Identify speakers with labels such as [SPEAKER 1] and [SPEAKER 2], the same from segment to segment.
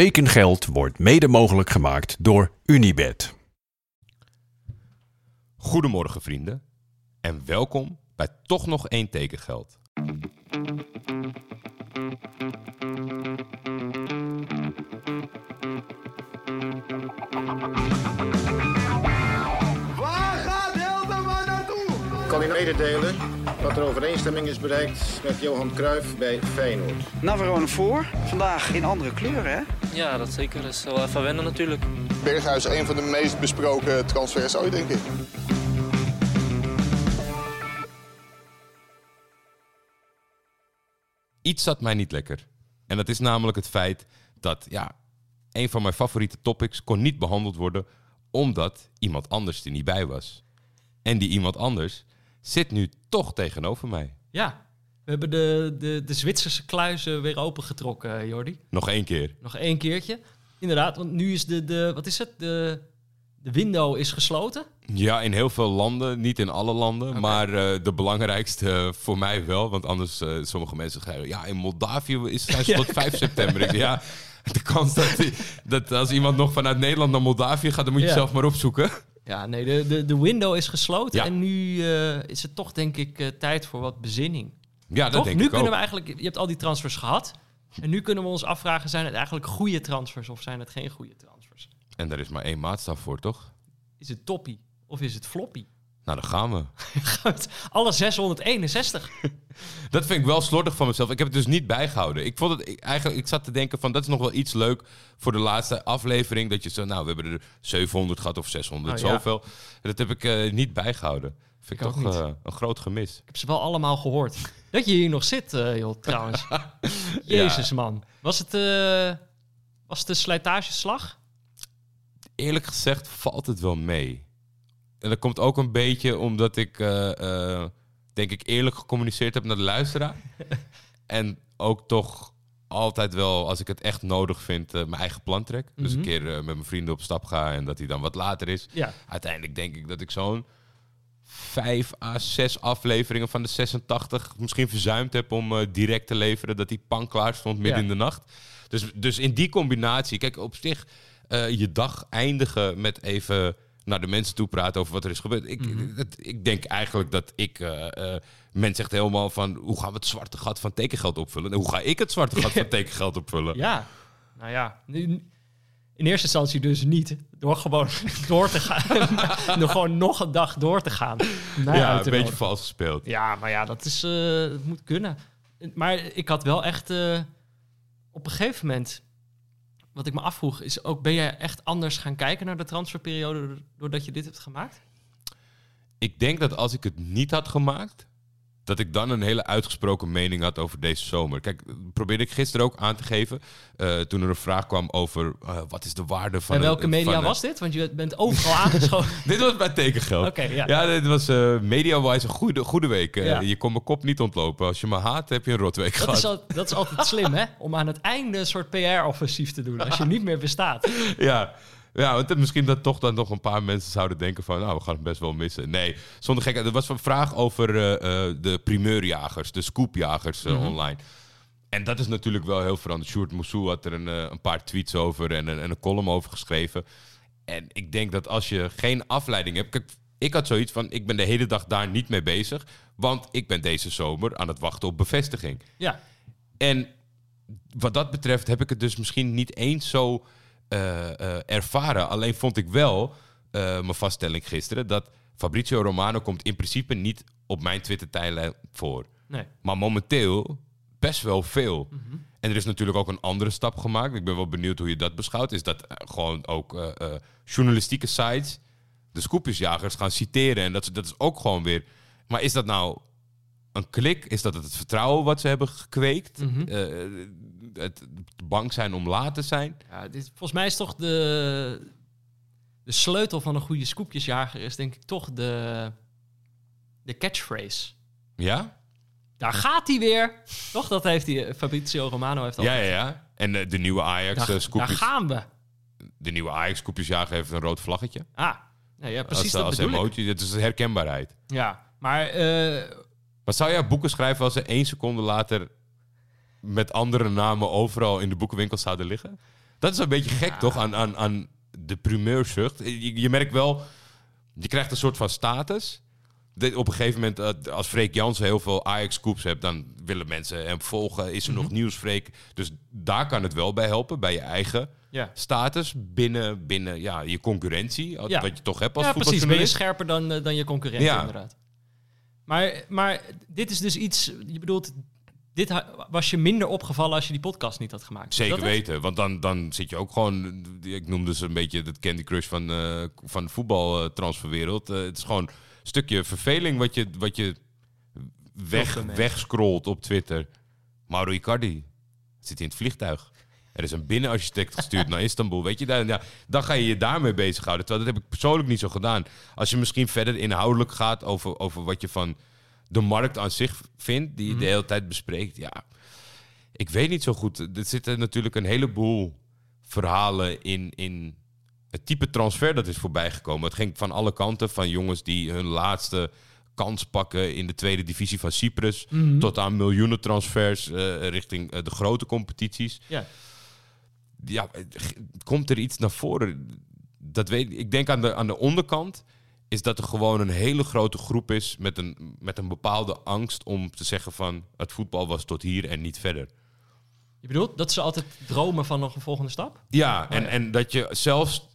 [SPEAKER 1] Tekengeld wordt mede mogelijk gemaakt door Unibed.
[SPEAKER 2] Goedemorgen vrienden en welkom bij toch nog één tekengeld.
[SPEAKER 3] Waar gaat Hilterman naartoe?
[SPEAKER 4] kan u mededelen dat er overeenstemming is bereikt met Johan Cruijff bij Feyenoord.
[SPEAKER 5] Navarone voor. Vandaag in andere kleuren, hè?
[SPEAKER 6] Ja, dat zeker. Dat is wel even wennen natuurlijk.
[SPEAKER 7] Berghuis een van de meest besproken transfers ooit, denk ik.
[SPEAKER 2] Iets zat mij niet lekker. En dat is namelijk het feit dat ja, een van mijn favoriete topics kon niet behandeld worden omdat iemand anders er niet bij was. En die iemand anders zit nu toch tegenover mij.
[SPEAKER 8] Ja, we hebben de, de, de Zwitserse kluizen weer opengetrokken, eh, Jordi.
[SPEAKER 2] Nog één keer.
[SPEAKER 8] Nog één keertje. Inderdaad, want nu is de, de wat is het? De, de window is gesloten.
[SPEAKER 2] Ja, in heel veel landen, niet in alle landen, maar eh, de belangrijkste eh, voor mij wel. Want anders, eh, sommige mensen zeggen, ja, in Moldavië is het tot 5 september. Ik ja, de kans dat, die- dat als iemand nog vanuit Nederland naar Moldavië gaat, dan moet je
[SPEAKER 8] Ja.
[SPEAKER 2] zelf maar opzoeken.
[SPEAKER 8] Ja, nee, de, de, de window is gesloten.
[SPEAKER 2] Ja.
[SPEAKER 8] En nu is het toch, denk ik, tijd voor wat bezinning.
[SPEAKER 2] Ja, dat
[SPEAKER 8] toch?
[SPEAKER 2] denk
[SPEAKER 8] nu
[SPEAKER 2] ik
[SPEAKER 8] kunnen
[SPEAKER 2] ook.
[SPEAKER 8] we eigenlijk, je hebt al die transfers gehad. En nu kunnen we ons afvragen, zijn het eigenlijk goede transfers of zijn het geen goede transfers?
[SPEAKER 2] En daar is maar één maatstaf voor, toch?
[SPEAKER 8] Is het toppie of is het floppy?
[SPEAKER 2] Nou, dan gaan we.
[SPEAKER 8] Alle 661.
[SPEAKER 2] Dat vind ik wel slordig van mezelf. Ik heb het dus niet bijgehouden. Ik vond het ik, eigenlijk, ik zat te denken van dat is nog wel iets leuk voor de laatste aflevering. Dat je zo, nou, we hebben er 700 gehad of 600,
[SPEAKER 8] Oh, ja.
[SPEAKER 2] zoveel. Dat heb ik eh, niet bijgehouden. Vind ik, toch eh, een groot gemis.
[SPEAKER 8] Ik heb ze wel allemaal gehoord. Dat je hier nog zit, eh, joh, trouwens. Jezus, man. Was het, eh, was het een slijtageslag?
[SPEAKER 2] Eerlijk gezegd valt het wel mee. En dat komt ook een beetje omdat ik, denk ik, eerlijk gecommuniceerd heb naar de luisteraar. en ook toch altijd wel, als ik het echt nodig vind, mijn eigen plan trek. Dus een
[SPEAKER 8] Mhm.
[SPEAKER 2] keer met mijn vrienden op stap ga en dat hij dan wat later is.
[SPEAKER 8] Ja.
[SPEAKER 2] Uiteindelijk denk ik dat ik zo'n vijf à zes afleveringen van de 86 misschien verzuimd heb om eh, direct te leveren. Dat die pan klaar stond midden
[SPEAKER 8] Ja.
[SPEAKER 2] in de nacht. Dus, dus in die combinatie, kijk, op zich eh, je dag eindigen met even naar de mensen toe praten over wat er is gebeurd. Ik,
[SPEAKER 8] Mhm.
[SPEAKER 2] ik denk eigenlijk dat ik. eh eh men zegt helemaal van hoe gaan we het zwarte gat van tekengeld opvullen? En hoe ga ik het zwarte gat van tekengeld opvullen?
[SPEAKER 8] Ja. Nou ja, nu, in eerste instantie dus niet. Door gewoon door te gaan. door gewoon nog een dag door te gaan.
[SPEAKER 2] Ja, een beetje vals gespeeld.
[SPEAKER 8] Ja, maar ja, dat, is, eh, dat moet kunnen. Maar ik had wel echt... eh, op een gegeven moment... Wat ik me afvroeg is ook... Ben jij echt anders gaan kijken naar de transferperiode... doordat je dit hebt gemaakt?
[SPEAKER 2] Ik denk dat als ik het niet had gemaakt, dat ik dan een hele uitgesproken mening had over deze zomer. Kijk, probeerde ik gisteren ook aan te geven. eh, toen er een vraag kwam over eh, wat is de waarde van.
[SPEAKER 8] en welke
[SPEAKER 2] een-
[SPEAKER 8] media
[SPEAKER 2] van
[SPEAKER 8] was dit? Want je bent overal aangeschoven.
[SPEAKER 2] Dit was bij tekengeld.
[SPEAKER 8] Oké, ja.
[SPEAKER 2] ja. dit was eh media-wise een goede, goede week.
[SPEAKER 8] Ja.
[SPEAKER 2] Je kon mijn kop niet ontlopen. Als je me haat, heb je een rotweek
[SPEAKER 8] Dat
[SPEAKER 2] gehad.
[SPEAKER 8] is, al, dat is altijd slim, hè? Om aan het einde een soort PR-offensief te doen. Als je niet meer bestaat.
[SPEAKER 2] Ja. Ja, want het- misschien dat toch dan nog een paar mensen zouden denken van... nou, we gaan het best wel missen. Nee, zonder gekheid. Er was een vraag over eh, eh, de primeurjagers, de scoopjagers eh, online. En dat is natuurlijk wel heel veranderd. Sjoerd Moussou had er een, een paar tweets over en een, en een column over geschreven. En ik denk dat als je geen afleiding hebt... Kijk, ik had zoiets van, ik ben de hele dag daar niet mee bezig... want ik ben deze zomer aan het wachten op bevestiging.
[SPEAKER 8] Ja,
[SPEAKER 2] En wat dat betreft heb ik het dus misschien niet eens zo ervaren. Alleen vond ik wel, eh, mijn vaststelling gisteren, dat Fabrizio Romano komt in principe niet op mijn Twitter-tijdlijn voor.
[SPEAKER 8] nee.
[SPEAKER 2] Maar momenteel best wel veel. En er is natuurlijk ook een andere stap gemaakt. Ik ben wel benieuwd hoe je dat beschouwt. Is dat eh, gewoon ook eh, eh, journalistieke sites de scoopjesjagers gaan citeren. En dat, dat is ook gewoon weer... Maar is dat nou een klik? Is dat het vertrouwen wat ze hebben gekweekt? Eh, het bang zijn om laat te zijn?
[SPEAKER 8] Ja, dit, volgens mij is toch de, de sleutel van een goede scoopjesjager... is denk ik toch de, de catchphrase.
[SPEAKER 2] Ja?
[SPEAKER 8] Daar gaat hij weer. Toch? Dat heeft hij, eh, Fabrizio Romano heeft al.
[SPEAKER 2] Ja, ja, ja. En eh, de nieuwe Ajax
[SPEAKER 8] Daar, daar gaan we.
[SPEAKER 2] De nieuwe Ajax scoopjesjager heeft een rood vlaggetje.
[SPEAKER 8] Ah, ja, ja precies
[SPEAKER 2] als,
[SPEAKER 8] dat
[SPEAKER 2] als
[SPEAKER 8] bedoel ik.
[SPEAKER 2] emotie. Dat is herkenbaarheid.
[SPEAKER 8] Ja, maar
[SPEAKER 2] Maar zou jij boeken schrijven als ze één seconde later met andere namen overal in de boekenwinkel zouden liggen? Dat is een beetje gek, toch? Aan, aan, aan de primeurzucht. Je, je merkt wel, je krijgt een soort van status. De- op een gegeven moment, eh, als Freek Jansen heel veel Ajax-scoops hebt... dan willen mensen hem volgen. Is er nog nieuws, Freek? Dus daar kan het wel bij helpen, bij je eigen
[SPEAKER 8] Ja.
[SPEAKER 2] status... binnen, binnen ja, je concurrentie,
[SPEAKER 8] Ja.
[SPEAKER 2] wat je toch hebt als
[SPEAKER 8] ja, precies. Ben je
[SPEAKER 2] voetbaljournalist.
[SPEAKER 8] scherper dan, eh, dan je concurrent,
[SPEAKER 2] Ja.
[SPEAKER 8] inderdaad. Maar, maar dit is dus iets... Je bedoelt, dit was je minder opgevallen als je die podcast niet had gemaakt.
[SPEAKER 2] Zeker weten, want dan, dan zit je ook gewoon... Ik noemde ze een beetje het Candy Crush van, eh van de voetbaltransferwereld. Eh, het is gewoon een stukje verveling wat je, wat je weg, wegscrollt op Twitter. Mauro Icardi zit in het vliegtuig. Er is een binnenarchitect gestuurd naar Istanbul. Weet je, dan, ja, dan ga je je daarmee bezighouden. Terwijl dat heb ik persoonlijk niet zo gedaan. Als je misschien verder inhoudelijk gaat over, over wat je van de markt aan zich vindt, die je de hele tijd bespreekt. Ja, ik weet niet zo goed. Er zitten natuurlijk een heleboel verhalen in, in het type transfer dat is voorbijgekomen. Het ging van alle kanten, van jongens die hun laatste kans pakken in de tweede divisie van Cyprus, tot aan miljoenen transfers eh, richting eh, de grote competities.
[SPEAKER 8] Ja.
[SPEAKER 2] Ja, komt er iets naar voren? Dat weet ik. Denk aan de, aan de onderkant is dat er gewoon een hele grote groep is met een, met een bepaalde angst om te zeggen van het voetbal was tot hier en niet verder.
[SPEAKER 8] Je bedoelt dat ze altijd dromen van nog een volgende stap?
[SPEAKER 2] Ja, en,
[SPEAKER 8] ja.
[SPEAKER 2] en dat je zelfs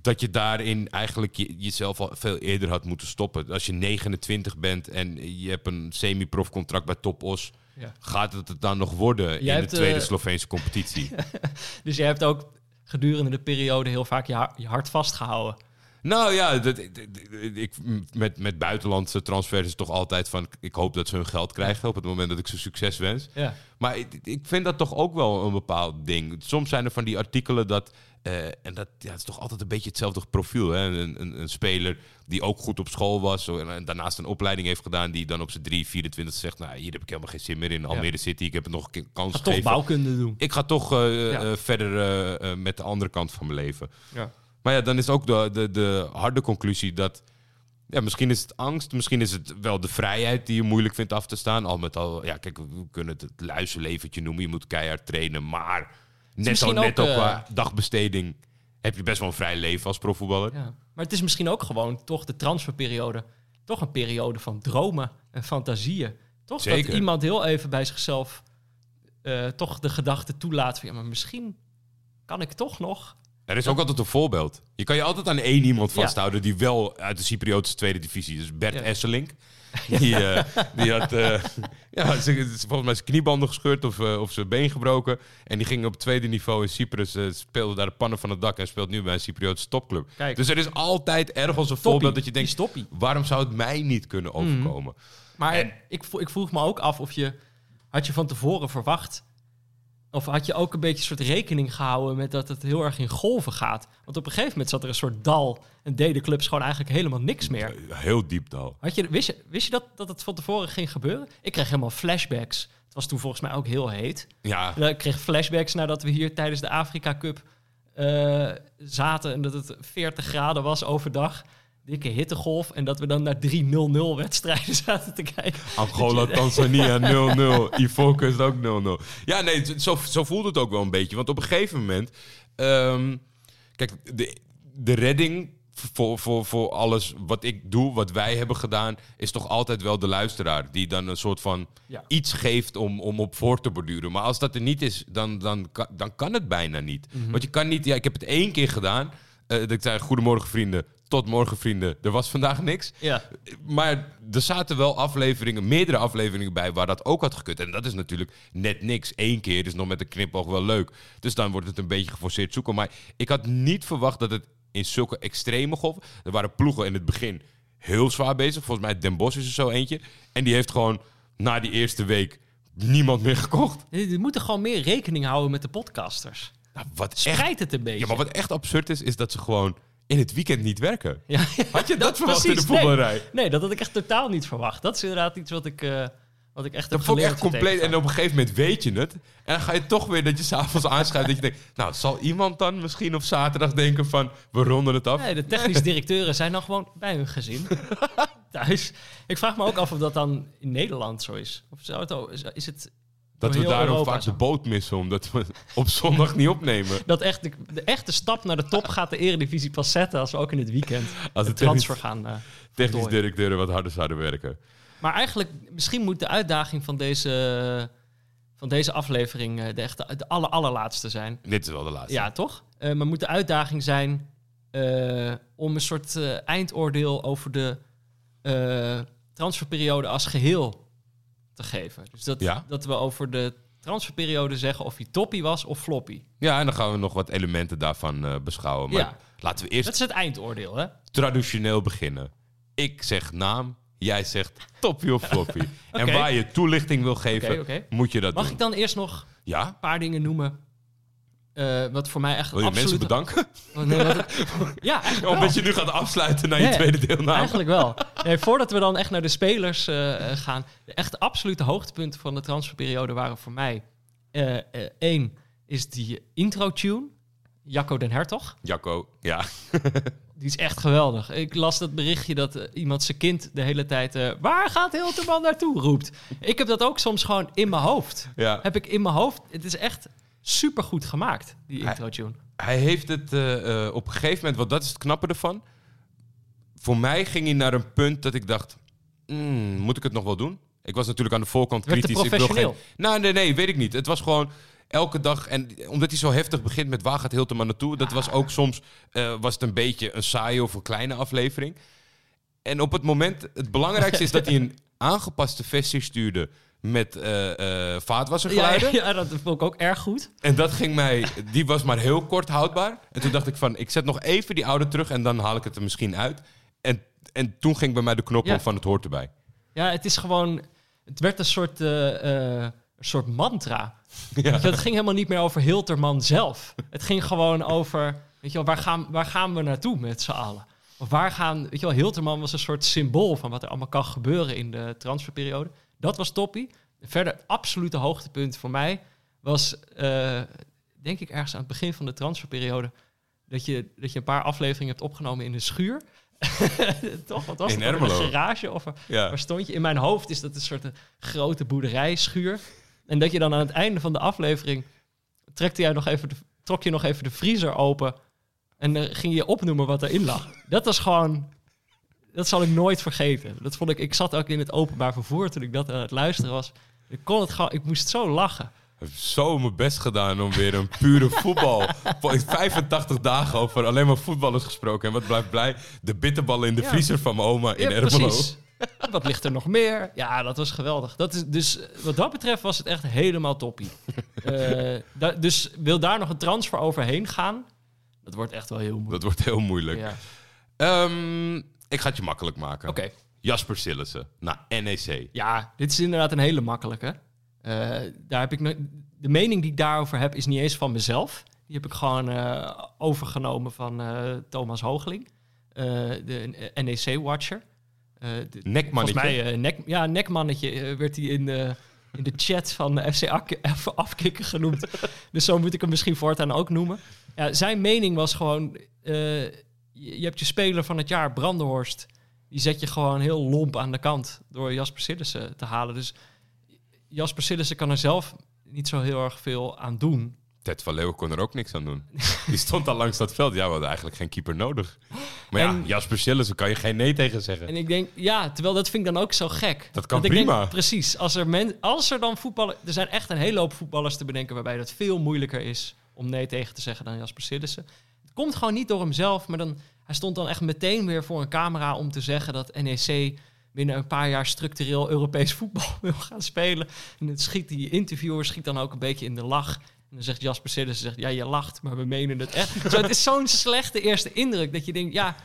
[SPEAKER 2] dat je daarin eigenlijk je, jezelf al veel eerder had moeten stoppen. Als je 29 bent en je hebt een semi-prof contract bij Top Os,
[SPEAKER 8] Ja.
[SPEAKER 2] gaat het het dan nog worden in de tweede
[SPEAKER 8] eh,
[SPEAKER 2] Sloveense competitie?
[SPEAKER 8] Dus jij hebt ook gedurende de periode heel vaak je, ha- je hart vastgehouden.
[SPEAKER 2] nou ja, dat, ik, met, met buitenlandse transfers is het toch altijd van... ik hoop dat ze hun geld krijgen op het moment dat ik ze succes wens.
[SPEAKER 8] Ja.
[SPEAKER 2] Maar ik, ik vind dat toch ook wel een bepaald ding. Soms zijn er van die artikelen dat... eh, en dat ja, het is toch altijd een beetje hetzelfde profiel. Hè? Een, een, een speler die ook goed op school was... en, en daarnaast een opleiding heeft gedaan... die dan op zijn 3, 24 zegt... nou, hier heb ik helemaal geen zin meer in. Almere City, ik heb het nog een kans
[SPEAKER 8] Ga toch bouwkunde doen.
[SPEAKER 2] Ik ga toch eh,
[SPEAKER 8] Ja.
[SPEAKER 2] eh, verder met de andere kant van mijn leven.
[SPEAKER 8] Ja.
[SPEAKER 2] Maar ja, dan is ook de, de, de harde conclusie dat... Ja, misschien is het angst, misschien is het wel de vrijheid die je moeilijk vindt af te staan. Al met al, ja, kijk, we kunnen het het luizenleventje noemen. Je moet keihard trainen, maar net, al,
[SPEAKER 8] misschien
[SPEAKER 2] net
[SPEAKER 8] ook,
[SPEAKER 2] ook
[SPEAKER 8] eh,
[SPEAKER 2] qua dagbesteding heb je best wel een vrij leven als profvoetballer.
[SPEAKER 8] Ja. Maar het is misschien ook gewoon toch de transferperiode. Toch een periode van dromen en fantasieën. Toch
[SPEAKER 2] Zeker.
[SPEAKER 8] dat iemand heel even bij zichzelf eh, toch de gedachte toelaat van... ja, maar misschien kan ik toch nog...
[SPEAKER 2] Er is ook altijd een voorbeeld. Je kan je altijd aan één iemand vasthouden die wel uit de Cypriotische tweede divisie is. Bert. Esselink. Die, eh, die had eh, ja, volgens mij zijn kniebanden gescheurd of, eh, of zijn been gebroken. En die ging op het tweede niveau in Cyprus, speelde daar de pannen van het dak en speelt nu bij een Cypriotische topclub.
[SPEAKER 8] Kijk.
[SPEAKER 2] Dus er is altijd ergens een voorbeeld dat je denkt,
[SPEAKER 8] stoppie.
[SPEAKER 2] waarom zou het mij niet kunnen overkomen?
[SPEAKER 8] Maar ik vroeg me ook af of je... Had je van tevoren verwacht... Of had je ook een beetje een soort rekening gehouden met dat het heel erg in golven gaat? Want op een gegeven moment zat er een soort dal en deden clubs gewoon eigenlijk helemaal niks meer.
[SPEAKER 2] Heel diep dal.
[SPEAKER 8] Had je, wist je, wist je dat, dat het van tevoren ging gebeuren? Ik kreeg helemaal flashbacks. Het was toen volgens mij ook heel heet.
[SPEAKER 2] Ja,
[SPEAKER 8] Ik kreeg flashbacks nadat we hier tijdens de Afrika Cup eh, zaten en dat het 40 graden was overdag. Dikke hittegolf en dat we dan naar drie 0-0 wedstrijden zaten te kijken.
[SPEAKER 2] Angola, Tanzania 0-0. Ivoorkust is ook 0-0. Ja, nee, zo, zo voelt het ook wel een beetje. Want op een gegeven moment... ehm, kijk, de, de redding voor, voor, voor alles wat ik doe, wat wij hebben gedaan... is toch altijd wel de luisteraar. Die dan een soort van
[SPEAKER 8] Ja.
[SPEAKER 2] iets geeft om, om op voor te borduren. Maar als dat er niet is, dan, dan, kan, dan kan het bijna niet. Want je kan niet... Ja, ik heb het één keer gedaan. eh, dat ik zei, goedemorgen vrienden. Tot morgen vrienden. Er was vandaag niks.
[SPEAKER 8] Ja,
[SPEAKER 2] Maar er zaten wel afleveringen, meerdere afleveringen bij waar dat ook had gekund. En dat is natuurlijk net niks. Eén keer is nog met een knipoog wel leuk. Dus dan wordt het een beetje geforceerd zoeken. Maar ik had niet verwacht dat het in zulke extreme golven... Er waren ploegen in het begin heel zwaar bezig. Volgens mij Den Bosch is er zo eentje. En die heeft gewoon na die eerste week niemand meer gekocht.
[SPEAKER 8] je moet er gewoon meer rekening houden met de podcasters.
[SPEAKER 2] Nou, wat echt,
[SPEAKER 8] het een beetje.
[SPEAKER 2] ja, maar wat echt absurd is, is dat ze gewoon in het weekend niet werken.
[SPEAKER 8] Ja,
[SPEAKER 2] Had je dat, verwacht in de
[SPEAKER 8] precies.
[SPEAKER 2] voetballerij?
[SPEAKER 8] Nee, nee, dat had ik echt totaal niet verwacht. Dat is inderdaad iets wat ik, eh, wat ik echt heb
[SPEAKER 2] Dat vond ik echt compleet. En op een gegeven moment weet je het. En dan ga je toch weer dat je s'avonds aanschrijft. dat je denkt, nou, zal iemand dan misschien op zaterdag denken van... we ronden het af?
[SPEAKER 8] Nee, de technische directeuren zijn dan gewoon bij hun gezin. Thuis. Ik vraag me ook af of dat dan in Nederland zo is. Of zou het, ook- is- is het
[SPEAKER 2] Dat we daarom
[SPEAKER 8] Europa
[SPEAKER 2] vaak de boot missen, omdat we op zondag niet opnemen.
[SPEAKER 8] Dat echt de, de echte stap naar de top gaat de Eredivisie pas zetten als we ook in het weekend
[SPEAKER 2] Als
[SPEAKER 8] de transfer gaan. eh,
[SPEAKER 2] technisch directeuren wat harder zouden werken.
[SPEAKER 8] Maar eigenlijk, misschien moet de uitdaging van deze, van deze aflevering eh, de, echte, de aller, allerlaatste zijn.
[SPEAKER 2] Dit is wel de laatste.
[SPEAKER 8] Ja, toch? Eh, maar moet de uitdaging zijn om een soort eindoordeel over de transferperiode als geheel te geven. Dus dat,
[SPEAKER 2] Ja.
[SPEAKER 8] dat we over de transferperiode zeggen of hij toppie was of floppy.
[SPEAKER 2] Ja, en dan gaan we nog wat elementen daarvan eh, beschouwen. Maar
[SPEAKER 8] Ja.
[SPEAKER 2] laten we eerst
[SPEAKER 8] Dat is het eindoordeel, hè?
[SPEAKER 2] traditioneel beginnen. Ik zeg naam, jij zegt toppie of floppy. En waar je toelichting wil geven, moet je dat
[SPEAKER 8] Mag
[SPEAKER 2] doen.
[SPEAKER 8] ik dan eerst nog
[SPEAKER 2] Ja?
[SPEAKER 8] een paar dingen noemen? Eh, wat voor mij echt
[SPEAKER 2] Wil je mensen bedanken?
[SPEAKER 8] Oh, nee, wat het- ja, eigenlijk wel.
[SPEAKER 2] Omdat je nu gaat afsluiten naar je tweede deelname.
[SPEAKER 8] Eigenlijk wel. Nee, voordat we dan echt naar de spelers eh, eh, gaan. De echt absolute hoogtepunten van de transferperiode waren voor mij... Eén is die intro-tune. Jacco den Hertog.
[SPEAKER 2] Jacco, ja.
[SPEAKER 8] Die is echt geweldig. Ik las dat berichtje dat iemand zijn kind de hele tijd... waar gaat Hilterman naartoe? roept. Ik heb dat ook soms gewoon in mijn hoofd.
[SPEAKER 2] ja.
[SPEAKER 8] Heb ik in mijn hoofd. Het is echt super goed gemaakt, die intro-tune.
[SPEAKER 2] Hij heeft het eh, eh, op een gegeven moment, want dat is het knappe ervan. Voor mij ging hij naar een punt dat ik dacht, "Hmm, moet ik het nog wel doen? Ik was natuurlijk aan de voorkant
[SPEAKER 8] Werd
[SPEAKER 2] kritisch. Ik wil
[SPEAKER 8] professioneel.
[SPEAKER 2] geen... Nou, nee, nee, weet ik niet. Het was gewoon elke dag. En omdat hij zo heftig begint met waar gaat Hilterman naartoe? Dat was ook soms eh, was het een beetje een saaie of een kleine aflevering. En op het moment, het belangrijkste is dat hij een aangepaste versie stuurde met vaatwassergeluiden.
[SPEAKER 8] Ja, ja, dat vond ik ook erg goed.
[SPEAKER 2] En dat ging mij, die was maar heel kort houdbaar. En toen dacht ik van, ik zet nog even die oude terug en dan haal ik het er misschien uit. En, en toen ging bij mij de knop
[SPEAKER 8] Ja.
[SPEAKER 2] om van het hoort erbij.
[SPEAKER 8] Ja, het is gewoon... Het werd een soort, een soort mantra.
[SPEAKER 2] Ja.
[SPEAKER 8] Je, Het ging helemaal niet meer over Hilterman zelf. Het ging gewoon over... Weet je wel, waar gaan, waar gaan we naartoe met z'n allen? Of waar gaan... Weet je wel, Hilterman was een soort symbool van wat er allemaal kan gebeuren in de transferperiode. Dat was toppie. Verder, absolute hoogtepunt voor mij was... eh, denk ik ergens aan het begin van de transferperiode... Dat je, dat je een paar afleveringen hebt opgenomen in de schuur. Toch? Wat was
[SPEAKER 2] In
[SPEAKER 8] het? Een garage? Of een-
[SPEAKER 2] Ja.
[SPEAKER 8] Waar stond je? In mijn hoofd is dat een soort eh, grote boerderijschuur. En dat je dan aan het einde van de aflevering... Trekte jij nog even de, trok je nog even de vriezer open... en eh, ging je opnoemen wat erin lag. Dat was gewoon... Dat zal ik nooit vergeten. Dat vond ik... Ik zat ook in het openbaar vervoer toen ik dat aan het luisteren was. Ik kon het gewoon... Ik moest zo lachen.
[SPEAKER 2] Ik heb zo mijn best gedaan om weer een pure voetbal. Voor 85 dagen over alleen maar voetballers gesproken. En wat blijft blij? De bitterballen in de
[SPEAKER 8] Ja.
[SPEAKER 2] vriezer van mijn oma in
[SPEAKER 8] Ja,
[SPEAKER 2] Ermelo.
[SPEAKER 8] Wat ligt er nog meer? Ja, dat was geweldig. Dat is, dus wat dat betreft was het echt helemaal toppie. Eh, da- dus wil daar nog een transfer overheen gaan? Dat wordt echt wel heel moeilijk.
[SPEAKER 2] Dat wordt heel moeilijk.
[SPEAKER 8] Ja.
[SPEAKER 2] Ehm, ik ga het je makkelijk maken.
[SPEAKER 8] Oké.
[SPEAKER 2] Jasper Sillissen naar NEC.
[SPEAKER 8] Ja, dit is inderdaad een hele makkelijke. Eh, daar heb ik no- de mening die ik daarover heb is niet eens van mezelf. Die heb ik gewoon eh, overgenomen van eh, Thomas Hoogling, de NEC-watcher. Volgens
[SPEAKER 2] Nekmannetje.
[SPEAKER 8] mij, eh, nek, ja, nekmannetje werd hij in de, in de chat van de FC Afkikken genoemd. dus zo moet ik hem misschien voortaan ook noemen. Ja, zijn mening was gewoon... je, hebt je speler van het jaar, Brandenhorst. Die zet je gewoon heel lomp aan de kant door Jasper Sillissen te halen. Dus Jasper Sillissen kan er zelf niet zo heel erg veel aan doen.
[SPEAKER 2] Ted van Leeuwen kon er ook niks aan doen. Die stond al langs dat veld. Ja, we hadden eigenlijk geen keeper nodig. Maar ja, Jasper Sillissen kan je geen nee tegen zeggen.
[SPEAKER 8] En ik denk, ja, terwijl dat vind ik dan ook zo gek.
[SPEAKER 2] Dat kan
[SPEAKER 8] denk,
[SPEAKER 2] prima.
[SPEAKER 8] precies. Als er, men, als er dan voetballen... Er zijn echt een hele hoop voetballers te bedenken... waarbij het veel moeilijker is om nee tegen te zeggen dan Jasper Sillissen. Komt gewoon niet door hemzelf, maar dan... Hij stond dan echt meteen weer voor een camera om te zeggen dat NEC binnen een paar jaar structureel Europees voetbal wil gaan spelen. En het schiet die interviewer schiet dan ook een beetje in de lach. En dan zegt Jasper Sillissen, zegt, ja, je lacht, maar we menen het echt. Zo, het is zo'n slechte eerste indruk dat je denkt, ja,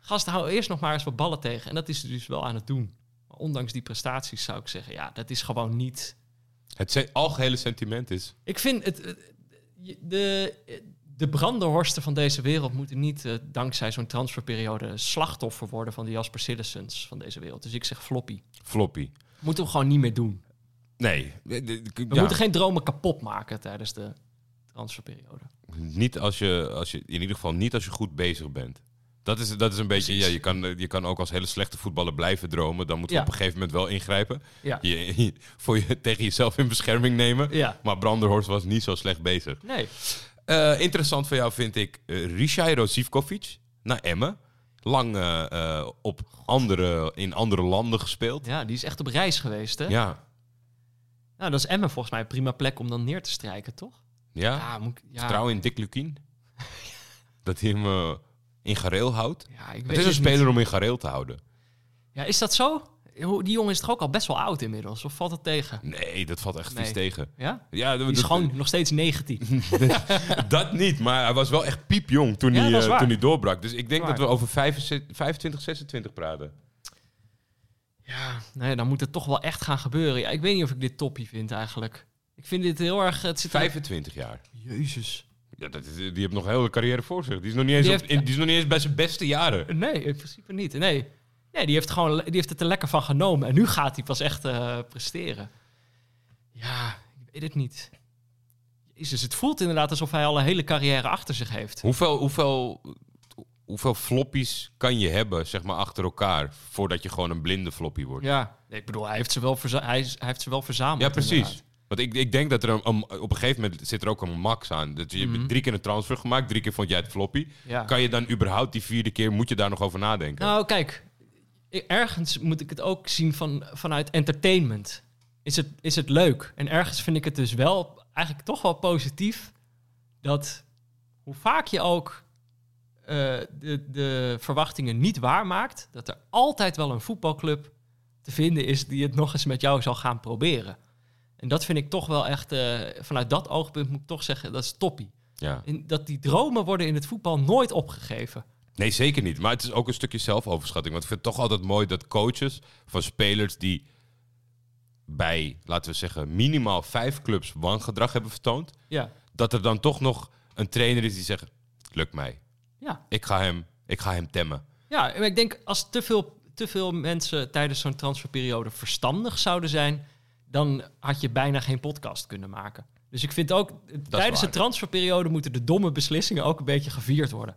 [SPEAKER 8] gast, hou eerst nog maar eens wat ballen tegen. En dat is dus wel aan het doen. Maar ondanks die prestaties zou ik zeggen, ja, dat is gewoon niet...
[SPEAKER 2] Het algehele sentiment is...
[SPEAKER 8] Ik vind het... De, de brandenhorsten van deze wereld moeten niet eh, dankzij zo'n transferperiode slachtoffer worden van de Jasper Sillissens van deze wereld. Dus ik zeg floppy.
[SPEAKER 2] Floppy.
[SPEAKER 8] Moeten we gewoon niet meer doen.
[SPEAKER 2] Nee.
[SPEAKER 8] We
[SPEAKER 2] ja,
[SPEAKER 8] moeten geen dromen kapot maken tijdens de transferperiode.
[SPEAKER 2] Niet als je, als je... In ieder geval niet als je goed bezig bent. Dat is, dat is een beetje, ja, je kan, je kan ook als hele slechte voetballer blijven dromen. Dan moeten we
[SPEAKER 8] Ja.
[SPEAKER 2] op een gegeven moment wel ingrijpen.
[SPEAKER 8] Ja.
[SPEAKER 2] Je, je- voor je tegen jezelf in bescherming nemen.
[SPEAKER 8] Ja.
[SPEAKER 2] Maar Branderhorst was niet zo slecht bezig.
[SPEAKER 8] Nee.
[SPEAKER 2] Eh, interessant voor jou vind ik uh, Rishai Zivkovic naar Emmen. Lang eh, eh, op andere, in andere landen gespeeld.
[SPEAKER 8] Ja, die is echt op reis geweest, hè?
[SPEAKER 2] Ja.
[SPEAKER 8] Nou, dat is Emmen volgens mij een prima plek om dan neer te strijken, toch?
[SPEAKER 2] Ja.
[SPEAKER 8] Ja, moet ik- ja.
[SPEAKER 2] Vertrouwen in Dick Lukien. dat hij hem eh, in gareel houdt.
[SPEAKER 8] Ja, ik
[SPEAKER 2] Het
[SPEAKER 8] weet
[SPEAKER 2] is een
[SPEAKER 8] het niet.
[SPEAKER 2] speler om in gareel te houden.
[SPEAKER 8] Ja, is dat zo? Die jongen is toch ook al best wel oud inmiddels? Of valt dat tegen?
[SPEAKER 2] Nee, dat valt echt
[SPEAKER 8] Nee.
[SPEAKER 2] vies tegen.
[SPEAKER 8] Ja?
[SPEAKER 2] Ja,
[SPEAKER 8] Die is gewoon nog steeds 19.
[SPEAKER 2] dat niet, maar hij was wel echt piepjong toen,
[SPEAKER 8] Ja,
[SPEAKER 2] hij, eh, toen hij doorbrak. Dus ik denk dat we over 25, 25, 26 praten.
[SPEAKER 8] Ja, nee, dan moet het toch wel echt gaan gebeuren. Ja, ik weet niet of ik dit toppie vind eigenlijk. Ik vind dit heel erg... Het zit er-
[SPEAKER 2] 25 jaar.
[SPEAKER 8] Jezus.
[SPEAKER 2] Ja, dat is, die heeft nog een hele carrière voor zich. Die is nog niet eens,
[SPEAKER 8] heeft-
[SPEAKER 2] die is nog niet eens bij zijn beste jaren.
[SPEAKER 8] Nee, in principe niet. Nee, nee die, heeft gewoon, die heeft het er lekker van genomen. En nu gaat hij pas echt eh, presteren. Ja, ik weet het niet. Jezus, het voelt inderdaad alsof hij al een hele carrière achter zich heeft.
[SPEAKER 2] Hoeveel, hoeveel, hoeveel floppies kan je hebben, zeg maar, achter elkaar... voordat je gewoon een blinde floppy wordt?
[SPEAKER 8] Ja, ik bedoel, hij heeft ze wel, verza- hij, heeft ze wel verzameld.
[SPEAKER 2] Ja, precies.
[SPEAKER 8] inderdaad.
[SPEAKER 2] Want ik, ik denk dat er een, een- op een gegeven moment zit er ook een max aan. Dat je hebt drie keer een transfer gemaakt, drie keer vond jij het floppy.
[SPEAKER 8] Ja.
[SPEAKER 2] Kan je dan überhaupt die vierde keer, moet je daar nog over nadenken?
[SPEAKER 8] Nou, kijk, ergens moet ik het ook zien van, vanuit entertainment. Is het, is het leuk? En ergens vind ik het dus wel eigenlijk toch wel positief dat hoe vaak je ook eh, de, de verwachtingen niet waarmaakt, dat er altijd wel een voetbalclub te vinden is die het nog eens met jou zal gaan proberen. En dat vind ik toch wel echt, eh, vanuit dat oogpunt moet ik toch zeggen, dat is toppie.
[SPEAKER 2] Ja.
[SPEAKER 8] Dat die dromen worden in het voetbal nooit opgegeven.
[SPEAKER 2] Nee, zeker niet. Maar het is ook een stukje zelfoverschatting. Want ik vind het toch altijd mooi dat coaches van spelers die bij, laten we zeggen, minimaal vijf clubs wangedrag hebben vertoond,
[SPEAKER 8] Ja,
[SPEAKER 2] dat er dan toch nog een trainer is die zegt, lukt mij.
[SPEAKER 8] ja.
[SPEAKER 2] Ik ga hem, ik ga hem temmen.
[SPEAKER 8] Ja, maar ik denk als te veel, te veel mensen tijdens zo'n transferperiode verstandig zouden zijn, dan had je bijna geen podcast kunnen maken. Dus ik vind ook, tijdens de transferperiode moeten de domme beslissingen ook een beetje gevierd worden.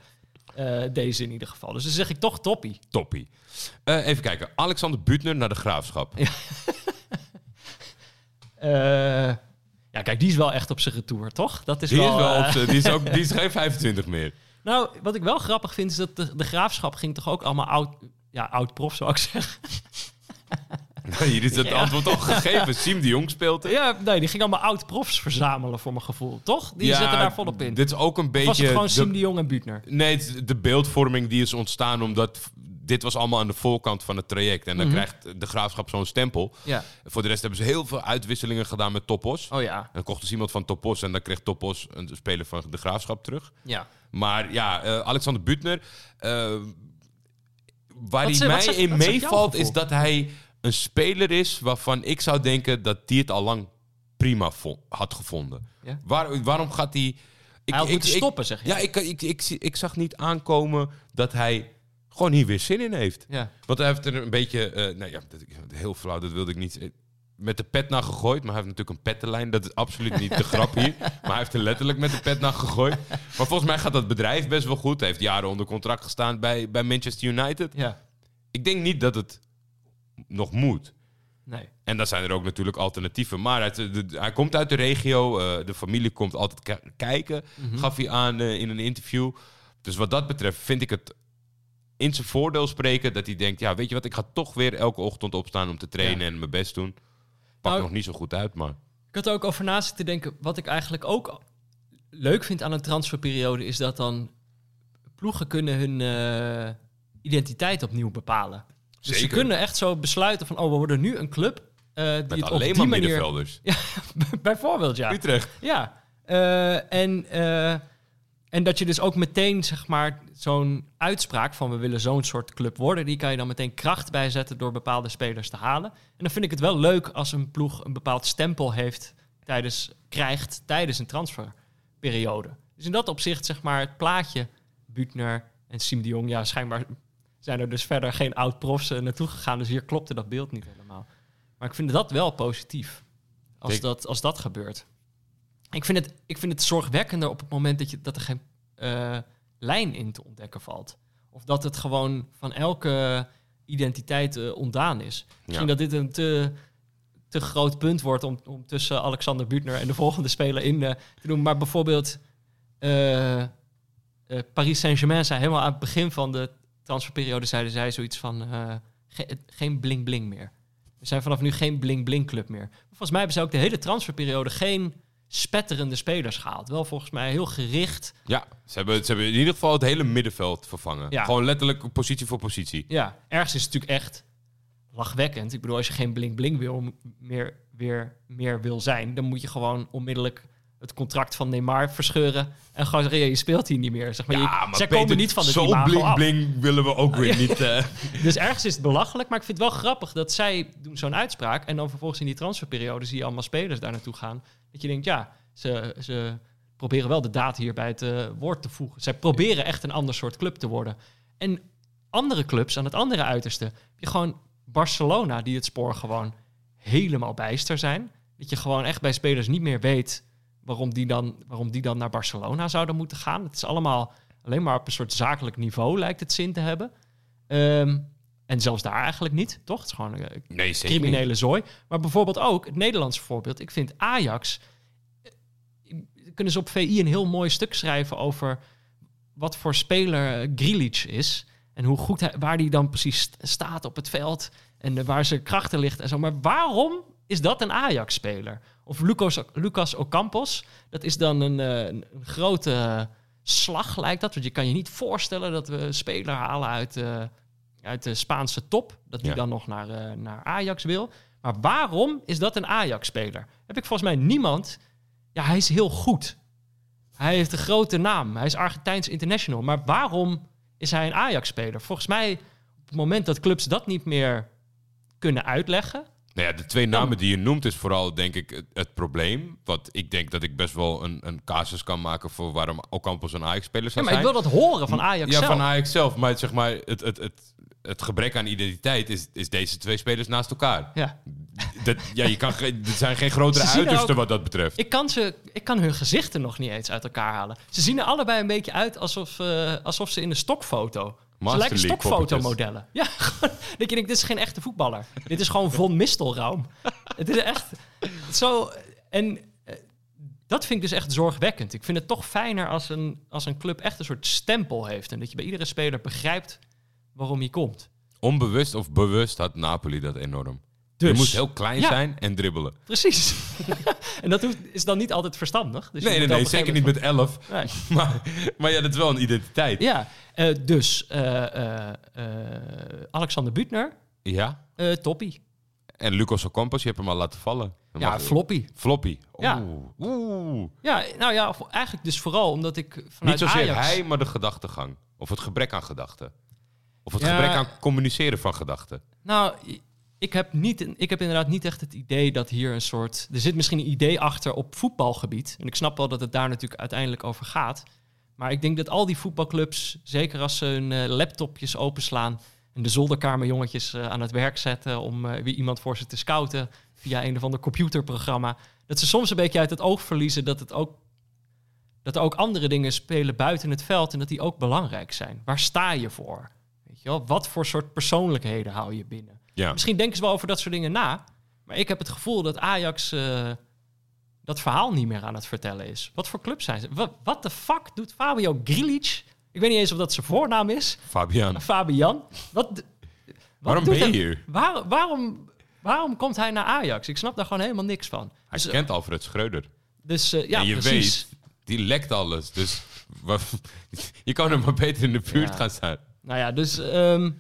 [SPEAKER 8] Eh, deze in ieder geval. Dus dan zeg ik toch toppie.
[SPEAKER 2] Toppie. Eh, even kijken. Alexander Butner naar de Graafschap.
[SPEAKER 8] Eh, ja, kijk, die is wel echt op zijn retour, toch? Dat is
[SPEAKER 2] Die is,
[SPEAKER 8] wel...
[SPEAKER 2] wel
[SPEAKER 8] eh,
[SPEAKER 2] op z'n- die, is ook, die is geen 25 meer.
[SPEAKER 8] nou, wat ik wel grappig vind, is dat de, de graafschap ging toch ook allemaal oud... Ja, oud-prof zou ik zeggen.
[SPEAKER 2] Hier is het antwoord al gegeven. Siem de Jong speelt er.
[SPEAKER 8] Ja, nee, die ging allemaal oud-profs verzamelen voor mijn gevoel, toch? Die
[SPEAKER 2] Ja,
[SPEAKER 8] zitten daar volop in.
[SPEAKER 2] Dit is ook een
[SPEAKER 8] Of
[SPEAKER 2] beetje...
[SPEAKER 8] was het gewoon
[SPEAKER 2] de-
[SPEAKER 8] Siem de Jong en Buutner?
[SPEAKER 2] Nee, het de beeldvorming die is ontstaan omdat dit was allemaal aan de voorkant van het traject. En dan
[SPEAKER 8] Mhm.
[SPEAKER 2] krijgt de graafschap zo'n stempel.
[SPEAKER 8] Ja.
[SPEAKER 2] Voor de rest hebben ze heel veel uitwisselingen gedaan met Topos.
[SPEAKER 8] Oh ja.
[SPEAKER 2] Dan kocht dus iemand van Topos en dan kreeg Topos een speler van de graafschap terug.
[SPEAKER 8] Ja.
[SPEAKER 2] Maar ja, eh, Alexander Butner. eh, waar
[SPEAKER 8] Wat
[SPEAKER 2] hij
[SPEAKER 8] ze-
[SPEAKER 2] mij in meevalt, is dat hij een speler is waarvan ik zou denken dat die het al lang prima had gevonden.
[SPEAKER 8] Ja?
[SPEAKER 2] Waar, waarom gaat hij. Ik,
[SPEAKER 8] Hij had
[SPEAKER 2] ik-
[SPEAKER 8] moeten
[SPEAKER 2] ik-
[SPEAKER 8] stoppen, zeg je?
[SPEAKER 2] Ja, ik, ik, ik, ik zag niet aankomen dat hij gewoon hier weer zin in heeft.
[SPEAKER 8] Ja.
[SPEAKER 2] Want hij heeft er een beetje, eh, nou ja, dat, heel flauw, dat wilde ik niet. eh, Met de pet naar gegooid, maar hij heeft natuurlijk een pettenlijn. Dat is absoluut niet de grap hier. Maar hij heeft er letterlijk met de pet naar gegooid. Maar volgens mij gaat dat bedrijf best wel goed. Hij heeft jaren onder contract gestaan bij, bij Manchester United.
[SPEAKER 8] Ja.
[SPEAKER 2] Ik denk niet dat het nog moet.
[SPEAKER 8] Nee.
[SPEAKER 2] En dan zijn er ook natuurlijk alternatieven. Maar hij, de- hij komt uit de regio. eh, de familie komt altijd ki- kijken.
[SPEAKER 8] Mhm.
[SPEAKER 2] Gaf hij aan eh, in een interview. Dus wat dat betreft vind ik het in zijn voordeel spreken. Dat hij denkt, ja weet je wat, ik ga toch weer elke ochtend opstaan om te trainen
[SPEAKER 8] Ja.
[SPEAKER 2] en mijn best doen. Pak
[SPEAKER 8] Nou,
[SPEAKER 2] nog niet zo goed uit, maar...
[SPEAKER 8] Ik had er ook over na zitten denken. Wat ik eigenlijk ook leuk vind aan een transferperiode... is dat dan ploegen kunnen hun eh, identiteit opnieuw bepalen. Dus ze
[SPEAKER 2] Zeker.
[SPEAKER 8] kunnen echt zo besluiten van... oh, we worden nu een club eh, die
[SPEAKER 2] Met
[SPEAKER 8] het op
[SPEAKER 2] alleen
[SPEAKER 8] die
[SPEAKER 2] maar
[SPEAKER 8] manier...
[SPEAKER 2] middenvelders.
[SPEAKER 8] Bijvoorbeeld, ja.
[SPEAKER 2] Utrecht.
[SPEAKER 8] Ja, eh, en, eh, en dat je dus ook meteen, zeg maar, zo'n uitspraak van we willen zo'n soort club worden, die kan je dan meteen kracht bijzetten door bepaalde spelers te halen. En dan vind ik het wel leuk als een ploeg een bepaald stempel heeft tijdens, krijgt tijdens een transferperiode. Dus in dat opzicht, zeg maar, het plaatje Butner en Siem de Jong, ja, schijnbaar zijn er dus verder geen oud-profs eh, naartoe gegaan, dus hier klopte dat beeld niet helemaal. Maar ik vind dat wel positief, als,
[SPEAKER 2] Denk-
[SPEAKER 8] dat, als dat gebeurt. Ik vind, het, ik vind het zorgwekkender op het moment dat, je, dat er geen eh, lijn in te ontdekken valt. Of dat het gewoon van elke identiteit eh, ontdaan is. Misschien
[SPEAKER 2] Ja.
[SPEAKER 8] dat dit een te, te groot punt wordt om, om tussen Alexander Buutner en de volgende speler in eh, te doen. Maar bijvoorbeeld Paris Saint-Germain zei helemaal aan het begin van de transferperiode zeiden zij zoiets van eh, ge- geen bling-bling meer. We zijn vanaf nu geen bling-bling club meer. Volgens mij hebben ze ook de hele transferperiode geen spetterende spelers gehaald. Wel volgens mij heel gericht.
[SPEAKER 2] Ja, ze hebben, ze hebben in ieder geval het hele middenveld vervangen.
[SPEAKER 8] Ja.
[SPEAKER 2] Gewoon letterlijk positie voor positie.
[SPEAKER 8] Ja, ergens is het natuurlijk echt lachwekkend. Ik bedoel, als je geen bling-bling wil, meer, weer meer wil zijn, dan moet je gewoon onmiddellijk het contract van Neymar verscheuren en gewoon zeggen, je speelt hier niet meer. Zeg maar, je, zij
[SPEAKER 2] Peter,
[SPEAKER 8] komen niet van de
[SPEAKER 2] Zo
[SPEAKER 8] imago af.
[SPEAKER 2] bling-bling willen we ook weer niet. eh.
[SPEAKER 8] Dus ergens is het belachelijk, maar ik vind het wel grappig dat zij doen zo'n uitspraak en dan vervolgens in die transferperiode zie je allemaal spelers daar naartoe gaan. Dat je denkt, ja, ze, ze proberen wel de daad hier bij het eh, woord te voegen. Zij proberen echt een ander soort club te worden. En andere clubs aan het andere uiterste, heb je gewoon Barcelona die het spoor gewoon helemaal bijster zijn. Dat je gewoon echt bij spelers niet meer weet waarom die dan, waarom die dan naar Barcelona zouden moeten gaan. Het is allemaal alleen maar op een soort zakelijk niveau lijkt het zin te hebben. Ehm, en zelfs daar eigenlijk niet, toch? Het is gewoon eh,
[SPEAKER 2] Nee, zeker niet.
[SPEAKER 8] criminele zooi. Maar bijvoorbeeld ook, het Nederlandse voorbeeld. Ik vind Ajax... eh, Kunnen ze op VI een heel mooi stuk schrijven over wat voor speler eh, Grealish is. En hoe goed hij, waar hij dan precies st- staat op het veld. En eh, waar zijn krachten ligt en zo. Maar waarom is dat een Ajax-speler? Of Lucas, Lucas Ocampos. Dat is dan een, eh, een, grote slag, lijkt dat. Want je kan je niet voorstellen dat we een speler halen uit, eh, uit de Spaanse top. Dat die
[SPEAKER 2] Ja.
[SPEAKER 8] dan nog naar, eh, naar Ajax wil. Maar waarom is dat een Ajax-speler? Heb ik volgens mij niemand... Ja, hij is heel goed. Hij heeft een grote naam. Hij is Argentijns international. Maar waarom is hij een Ajax-speler? Volgens mij, op het moment dat clubs dat niet meer kunnen uitleggen...
[SPEAKER 2] Nou ja, de twee namen die je noemt is vooral, denk ik, het, het probleem. Want ik denk dat ik best wel een, een casus kan maken voor waarom Ocampos een Ajax-speler
[SPEAKER 8] Ja,
[SPEAKER 2] zou
[SPEAKER 8] maar ik wil dat horen van Ajax
[SPEAKER 2] ja,
[SPEAKER 8] zelf.
[SPEAKER 2] van Ajax zelf. Maar zeg maar, het, het, het, het gebrek aan identiteit is, is deze twee spelers naast elkaar.
[SPEAKER 8] Ja.
[SPEAKER 2] Dat, ja, je kan, er zijn geen grotere
[SPEAKER 8] er
[SPEAKER 2] uitersten
[SPEAKER 8] ook-
[SPEAKER 2] wat dat betreft.
[SPEAKER 8] Ik kan, ze, ik kan hun gezichten nog niet eens uit elkaar halen. Ze zien er allebei een beetje uit alsof, eh, alsof ze in een stokfoto.
[SPEAKER 2] Master League
[SPEAKER 8] stokfotomodellen. Ja, gewoon, dat je denkt, dit is geen echte voetballer. dit is gewoon Von Mistelraum. het is echt zo... En eh, dat vind ik dus echt zorgwekkend. Ik vind het toch fijner als een, als een club echt een soort stempel heeft. En dat je bij iedere speler begrijpt waarom je komt.
[SPEAKER 2] Onbewust of bewust had Napoli dat enorm.
[SPEAKER 8] Dus,
[SPEAKER 2] je moest heel klein
[SPEAKER 8] ja.
[SPEAKER 2] zijn en dribbelen.
[SPEAKER 8] Precies. en dat hoeft, is dan niet altijd verstandig. Dus
[SPEAKER 2] Nee, nee,
[SPEAKER 8] moet
[SPEAKER 2] nee, zeker niet met elf.
[SPEAKER 8] Nee.
[SPEAKER 2] Maar, maar ja, dat is wel een identiteit.
[SPEAKER 8] Ja, eh, dus eh, eh, Alexander Buutner,
[SPEAKER 2] Ja.
[SPEAKER 8] toppie.
[SPEAKER 2] En Lucas Ocampos, je hebt hem al laten vallen. Dan
[SPEAKER 8] Ja, floppy.
[SPEAKER 2] Floppy.
[SPEAKER 8] Ja.
[SPEAKER 2] Oeh. Oeh.
[SPEAKER 8] Ja, nou ja, eigenlijk dus vooral omdat ik vanuit
[SPEAKER 2] Niet zozeer
[SPEAKER 8] Ajax...
[SPEAKER 2] hij, maar de gedachtegang. Of het gebrek aan gedachten. Of het
[SPEAKER 8] Ja.
[SPEAKER 2] gebrek aan communiceren van gedachten.
[SPEAKER 8] Nou, ik heb, niet, ik heb inderdaad niet echt het idee dat hier een soort... Er zit misschien een idee achter op voetbalgebied. En ik snap wel dat het daar natuurlijk uiteindelijk over gaat. Maar ik denk dat al die voetbalclubs, zeker als ze hun eh, laptopjes openslaan... en de zolderkamerjongetjes eh, aan het werk zetten om eh, weer iemand voor ze te scouten... via een of ander computerprogramma... dat ze soms een beetje uit het oog verliezen dat, het ook, dat er ook andere dingen spelen buiten het veld... en dat die ook belangrijk zijn. Waar sta je voor? Weet je wel? Wat voor soort persoonlijkheden hou je binnen?
[SPEAKER 2] Ja.
[SPEAKER 8] Misschien denken ze wel over dat soort dingen na. Maar ik heb het gevoel dat Ajax eh, dat verhaal niet meer aan het vertellen is. Wat voor club zijn ze? Wat, de fuck doet Fabio Grilic? Ik weet niet eens of dat zijn voornaam is.
[SPEAKER 2] Fabian.
[SPEAKER 8] Fabian. Wat, wat
[SPEAKER 2] Waarom ben je hier?
[SPEAKER 8] Waar- waarom, waarom komt hij naar Ajax? Ik snap daar gewoon helemaal niks van.
[SPEAKER 2] Hij
[SPEAKER 8] Dus,
[SPEAKER 2] kent Alfred Schreuder.
[SPEAKER 8] dus eh, ja,
[SPEAKER 2] en je
[SPEAKER 8] precies.
[SPEAKER 2] weet, die lekt alles. Dus je kan er maar beter in de buurt
[SPEAKER 8] Ja.
[SPEAKER 2] gaan staan.
[SPEAKER 8] Nou ja, dus ehm,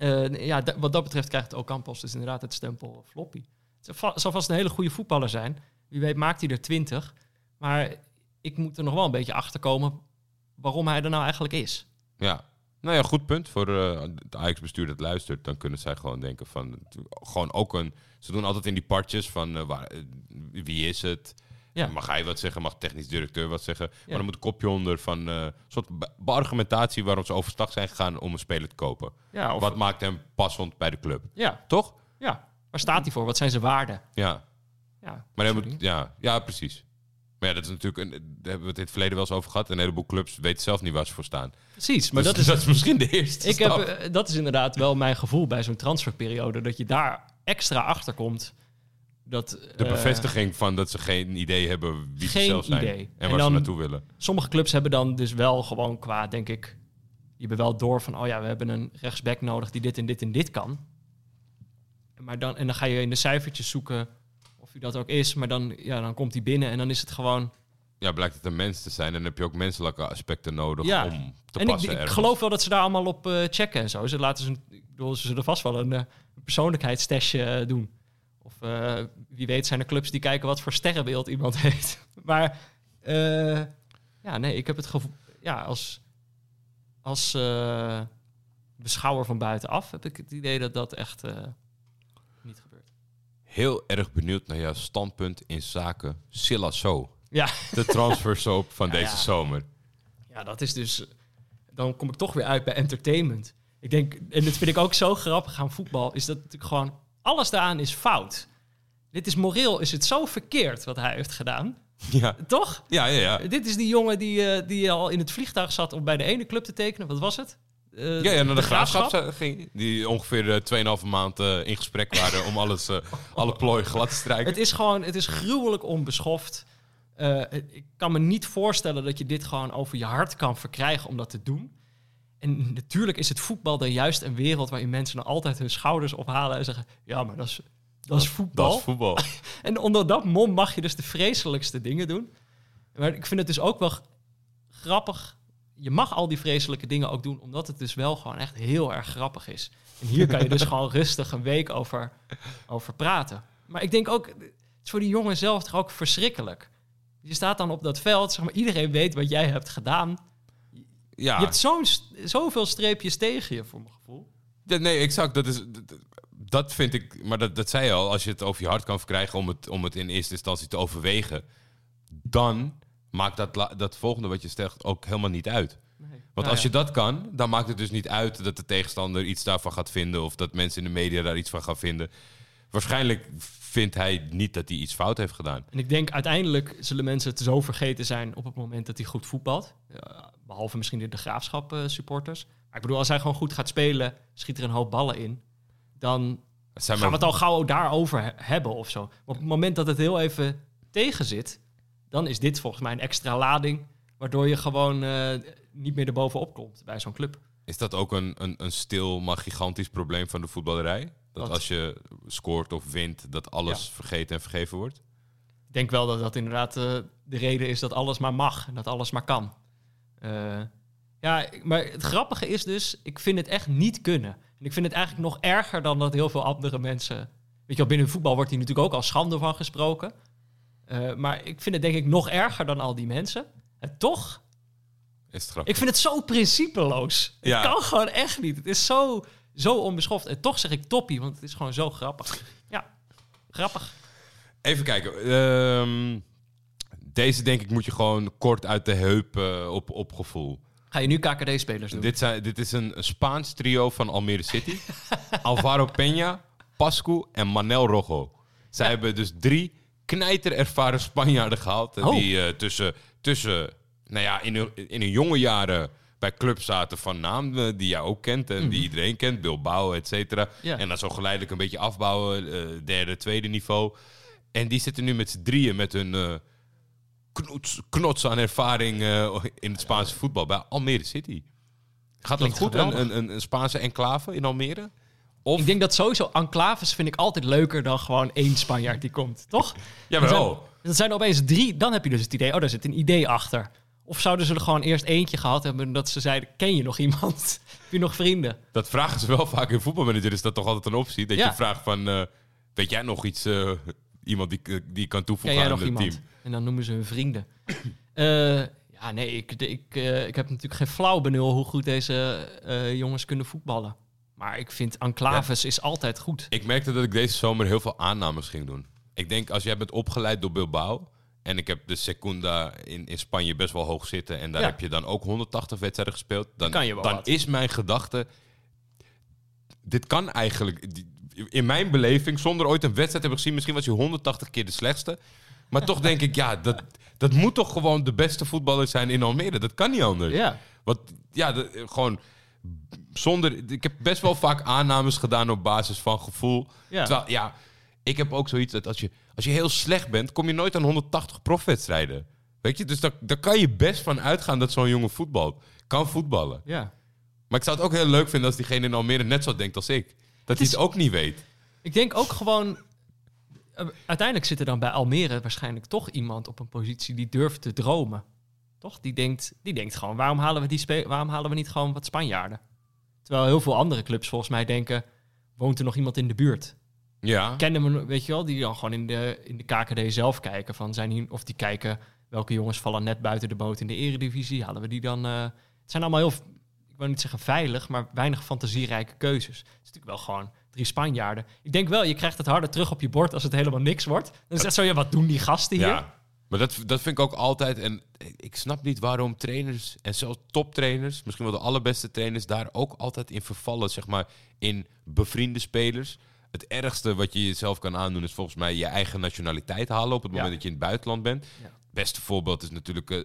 [SPEAKER 8] eh, ja, wat dat betreft krijgt Ocampos dus inderdaad het stempel floppy. Het zal va- zal vast een hele goede voetballer zijn. Wie weet maakt hij er twintig. Maar ik moet er nog wel een beetje achter komen waarom hij er nou eigenlijk is.
[SPEAKER 2] Ja. Nou ja, goed punt voor eh, het Ajax-bestuur dat luistert. Dan kunnen zij gewoon denken van... Gewoon ook een... Ze doen altijd in die partjes van... eh, waar, wie is het?
[SPEAKER 8] Ja.
[SPEAKER 2] Mag hij wat zeggen? Mag technisch directeur wat zeggen? Maar dan moet een kopje onder van... eh, een soort beargumentatie waarom ze overstag zijn gegaan om een speler te kopen.
[SPEAKER 8] Ja, of,
[SPEAKER 2] Wat maakt hem passend bij de club?
[SPEAKER 8] ja,
[SPEAKER 2] Toch?
[SPEAKER 8] ja, waar staat hij voor? Wat zijn zijn waarden?
[SPEAKER 2] Ja.
[SPEAKER 8] Ja,
[SPEAKER 2] Maar hij moet... Ja, ja precies. Maar ja, dat is natuurlijk... Een, daar hebben we het in het verleden wel eens over gehad. Een heleboel clubs weten zelf niet waar ze voor staan.
[SPEAKER 8] Precies, maar
[SPEAKER 2] Dus
[SPEAKER 8] dat is
[SPEAKER 2] dat is misschien de eerste
[SPEAKER 8] Ik heb,
[SPEAKER 2] stap.
[SPEAKER 8] eh, dat is inderdaad wel mijn gevoel bij zo'n transferperiode. Dat je daar extra achter komt. Dat,
[SPEAKER 2] De
[SPEAKER 8] eh,
[SPEAKER 2] bevestiging van dat ze geen idee hebben wie ze zelf zijn.
[SPEAKER 8] idee.
[SPEAKER 2] En
[SPEAKER 8] En
[SPEAKER 2] waar ze naartoe willen.
[SPEAKER 8] sommige clubs hebben dan dus wel gewoon qua, denk ik... Die hebben wel door van, oh ja, we hebben een rechtsback nodig die dit en dit en dit kan. Maar dan, en dan ga je in de cijfertjes zoeken of hij dat ook is. Maar dan, ja, dan komt hij binnen en dan is het gewoon...
[SPEAKER 2] Ja, blijkt het een mens te zijn. En dan heb je ook menselijke aspecten nodig
[SPEAKER 8] Ja.
[SPEAKER 2] om te
[SPEAKER 8] en ik,
[SPEAKER 2] passen
[SPEAKER 8] ik
[SPEAKER 2] ergens.
[SPEAKER 8] geloof wel dat ze daar allemaal op eh, checken en zo. Ze laten ze, ik bedoel, ze zullen vast wel een uh, persoonlijkheidstestje eh, doen. Of uh, wie weet zijn er clubs die kijken wat voor sterrenbeeld iemand heeft. maar uh, ja, nee, ik heb het gevoel... Ja, als, als uh, beschouwer van buitenaf heb ik het idee dat dat echt niet gebeurt.
[SPEAKER 2] Heel erg benieuwd naar jouw standpunt in zaken Silla So.
[SPEAKER 8] Ja.
[SPEAKER 2] De transfersoap van
[SPEAKER 8] ja,
[SPEAKER 2] deze
[SPEAKER 8] ja.
[SPEAKER 2] zomer.
[SPEAKER 8] Ja, dat is dus... Dan kom ik toch weer uit bij entertainment. Ik denk, en dat vind ik ook zo grappig aan voetbal, is dat natuurlijk gewoon... Alles daaraan is fout. Dit is moreel, is het zo verkeerd wat hij heeft gedaan.
[SPEAKER 2] Ja.
[SPEAKER 8] Toch?
[SPEAKER 2] Ja, ja, ja.
[SPEAKER 8] Dit is die jongen die, uh, die al in het vliegtuig zat om bij de ene club te tekenen. Wat was het?
[SPEAKER 2] Uh, ja, ja, naar de, de graafschap, graafschap ging. Die ongeveer uh, 2,5 maand uh, in gesprek waren om alles, alle plooi glad te strijken.
[SPEAKER 8] Het is gewoon, het is gruwelijk onbeschoft. Ik kan me niet voorstellen dat je dit gewoon over je hart kan verkrijgen om dat te doen. En natuurlijk is het voetbal dan juist een wereld waarin mensen dan altijd hun schouders ophalen en zeggen: Ja, maar dat is, dat is voetbal.
[SPEAKER 2] Dat is voetbal.
[SPEAKER 8] en onder dat mom mag je dus de vreselijkste dingen doen. Maar ik vind het dus ook wel grappig. Je mag al die vreselijke dingen ook doen, omdat het dus wel gewoon echt heel erg grappig is. En hier kan je dus gewoon rustig een week over, over praten. Maar ik denk ook, het is voor die jongen zelf toch ook verschrikkelijk. Je staat dan op dat veld, zeg maar, iedereen weet wat jij hebt gedaan.
[SPEAKER 2] Ja.
[SPEAKER 8] Je hebt zo'n, zoveel streepjes tegen je, voor mijn gevoel.
[SPEAKER 2] Ja, nee, exact. Dat, is, dat, dat vind ik, maar dat, dat zei je al, als je het over je hart kan verkrijgen om het, om het in eerste instantie te overwegen, dan maakt dat, dat volgende wat je stelt ook helemaal niet uit. Nee. Want
[SPEAKER 8] nou
[SPEAKER 2] als
[SPEAKER 8] ja.
[SPEAKER 2] je dat kan, dan maakt het dus niet uit dat de tegenstander iets daarvan gaat vinden of dat mensen in de media daar iets van gaan vinden. Waarschijnlijk vindt hij niet dat hij iets fout heeft gedaan.
[SPEAKER 8] En ik denk uiteindelijk zullen mensen het zo vergeten zijn op het moment dat hij goed voetbalt. Ja, behalve misschien de, de graafschap uh, supporters. Maar ik bedoel, als hij gewoon goed gaat spelen, schiet er een hoop ballen in. Dan gaan we het al gauw daarover he hebben of zo. Maar op het moment dat het heel even tegen zit, dan is dit volgens mij een extra lading. Waardoor je gewoon uh, niet meer erbovenop komt bij zo'n club.
[SPEAKER 2] Is dat ook een, een, een stil, maar gigantisch probleem van de voetballerij? Dat als je scoort of wint, dat alles
[SPEAKER 8] Ja.
[SPEAKER 2] vergeten en vergeven wordt?
[SPEAKER 8] Ik denk wel dat dat inderdaad uh, de reden is dat alles maar mag en dat alles maar kan. Uh, ja, maar het grappige is dus, ik vind het echt niet kunnen. En ik vind het eigenlijk nog erger dan dat heel veel andere mensen... Weet je wel, binnen voetbal wordt hier natuurlijk ook al schande van gesproken. Uh, maar ik vind het denk ik nog erger dan al die mensen. En toch,
[SPEAKER 2] Is het grappig?
[SPEAKER 8] ik vind het zo principeloos.
[SPEAKER 2] Ja.
[SPEAKER 8] Het kan gewoon echt niet. Het is zo, zo onbeschoft. En toch zeg ik toppie, want het is gewoon zo grappig. Ja, grappig.
[SPEAKER 2] Even kijken. ehm, deze denk ik moet je gewoon kort uit de heup eh, op, op gevoel.
[SPEAKER 8] Ga je nu KKD-spelers doen?
[SPEAKER 2] Dit, zijn, dit is een, een Spaans trio van Almere City. Alvaro Peña, Pascu en Manel Rojo. Zij
[SPEAKER 8] Ja.
[SPEAKER 2] hebben dus drie knijter ervaren Spanjaarden gehaald. eh,
[SPEAKER 8] Oh.
[SPEAKER 2] Die eh, tussen, tussen, nou ja, in hun, in hun jonge jaren bij clubs zaten van naam die jij ook kent en die iedereen kent. Bilbao, et cetera.
[SPEAKER 8] Mhm. Ja.
[SPEAKER 2] En dan zo geleidelijk een beetje afbouwen, derde, tweede niveau. En die zitten nu met z'n drieën met hun knots, knots aan ervaring eh, in het Spaanse voetbal bij Almere City. Gaat dat goed, een, een, een, Spaanse enclave in Almere? Of,
[SPEAKER 8] Ik denk dat sowieso enclaves vind ik altijd leuker dan gewoon één Spanjaard die komt, toch?
[SPEAKER 2] Jawel.
[SPEAKER 8] Dan zijn, er opeens drie, dan heb je dus het idee, oh, daar zit een idee achter. Of zouden ze er gewoon eerst eentje gehad hebben dat ze zeiden, ken je nog iemand? heb je nog vrienden?
[SPEAKER 2] dat vragen ze wel vaak in voetbalmanager. Is dat toch altijd een optie? Dat
[SPEAKER 8] Ja.
[SPEAKER 2] je vraagt van, eh, weet jij nog iets, eh, iemand die, ik- die kan toevoegen
[SPEAKER 8] jij
[SPEAKER 2] aan
[SPEAKER 8] nog
[SPEAKER 2] het
[SPEAKER 8] iemand?
[SPEAKER 2] team?
[SPEAKER 8] En dan noemen ze hun vrienden. Eh, ja, nee, ik, ik, eh, ik heb natuurlijk geen flauw benul hoe goed deze eh, jongens kunnen voetballen. Maar ik vind enclaves is altijd goed.
[SPEAKER 2] Ik merkte dat ik deze zomer heel veel aannames ging doen. Ik denk, als jij bent opgeleid door Bilbao... en ik heb de Secunda in, in Spanje best wel hoog zitten... en daar
[SPEAKER 8] Ja.
[SPEAKER 2] heb je dan ook 180 wedstrijden gespeeld... dan,
[SPEAKER 8] kan je wel
[SPEAKER 2] dan
[SPEAKER 8] wat.
[SPEAKER 2] is mijn gedachte... dit kan eigenlijk... die- In mijn beleving, zonder ooit een wedstrijd te hebben gezien... misschien was je 180 keer de slechtste... Maar toch denk ik, ja, dat, dat moet toch gewoon de beste voetballer zijn in Almere. Dat kan niet anders.
[SPEAKER 8] Ja.
[SPEAKER 2] Want ja, gewoon zonder. Ik heb best wel vaak aannames gedaan op basis van gevoel.
[SPEAKER 8] Ja.
[SPEAKER 2] Terwijl, ja, ik heb ook zoiets dat als je, als je heel slecht bent, kom je nooit aan 180 profwedstrijden. Weet je, dus daar, daar kan je best van uitgaan dat zo'n jongen voetbalt. Kan voetballen.
[SPEAKER 8] ja.
[SPEAKER 2] Maar ik zou het ook heel leuk vinden als diegene in Almere net zo denkt als ik. Dat hij
[SPEAKER 8] is-
[SPEAKER 2] het ook niet weet.
[SPEAKER 8] Ik denk ook gewoon... eh, Uiteindelijk zit er dan bij Almere waarschijnlijk toch iemand op een positie die durft te dromen. Toch? Die denkt, die denkt gewoon, waarom halen, we die waarom halen we niet gewoon wat Spanjaarden? Terwijl heel veel andere clubs volgens mij denken, woont er nog iemand in de buurt?
[SPEAKER 2] Ja.
[SPEAKER 8] Kennen we, weet je wel, die dan gewoon in de, in de KKD zelf kijken. Van zijn hier, of die kijken welke jongens vallen net buiten de boot in de eredivisie. Halen we die dan... eh, het zijn allemaal heel, wil niet zeggen veilig, maar weinig fantasierijke keuzes. Het is natuurlijk wel gewoon drie Spanjaarden. Ik denk wel, je krijgt het harder terug op je bord als het helemaal niks wordt. Dan is het zo, ja, wat doen die gasten hier?
[SPEAKER 2] Ja, maar dat, dat vind ik ook altijd. En ik snap niet waarom trainers en zelfs toptrainers, misschien wel de allerbeste trainers, daar ook altijd in vervallen, zeg maar, in bevriende spelers. Het ergste wat je jezelf kan aandoen is volgens mij je eigen nationaliteit halen op het moment
[SPEAKER 8] Ja.
[SPEAKER 2] dat je in het buitenland bent.
[SPEAKER 8] Ja.
[SPEAKER 2] Beste voorbeeld is natuurlijk eh,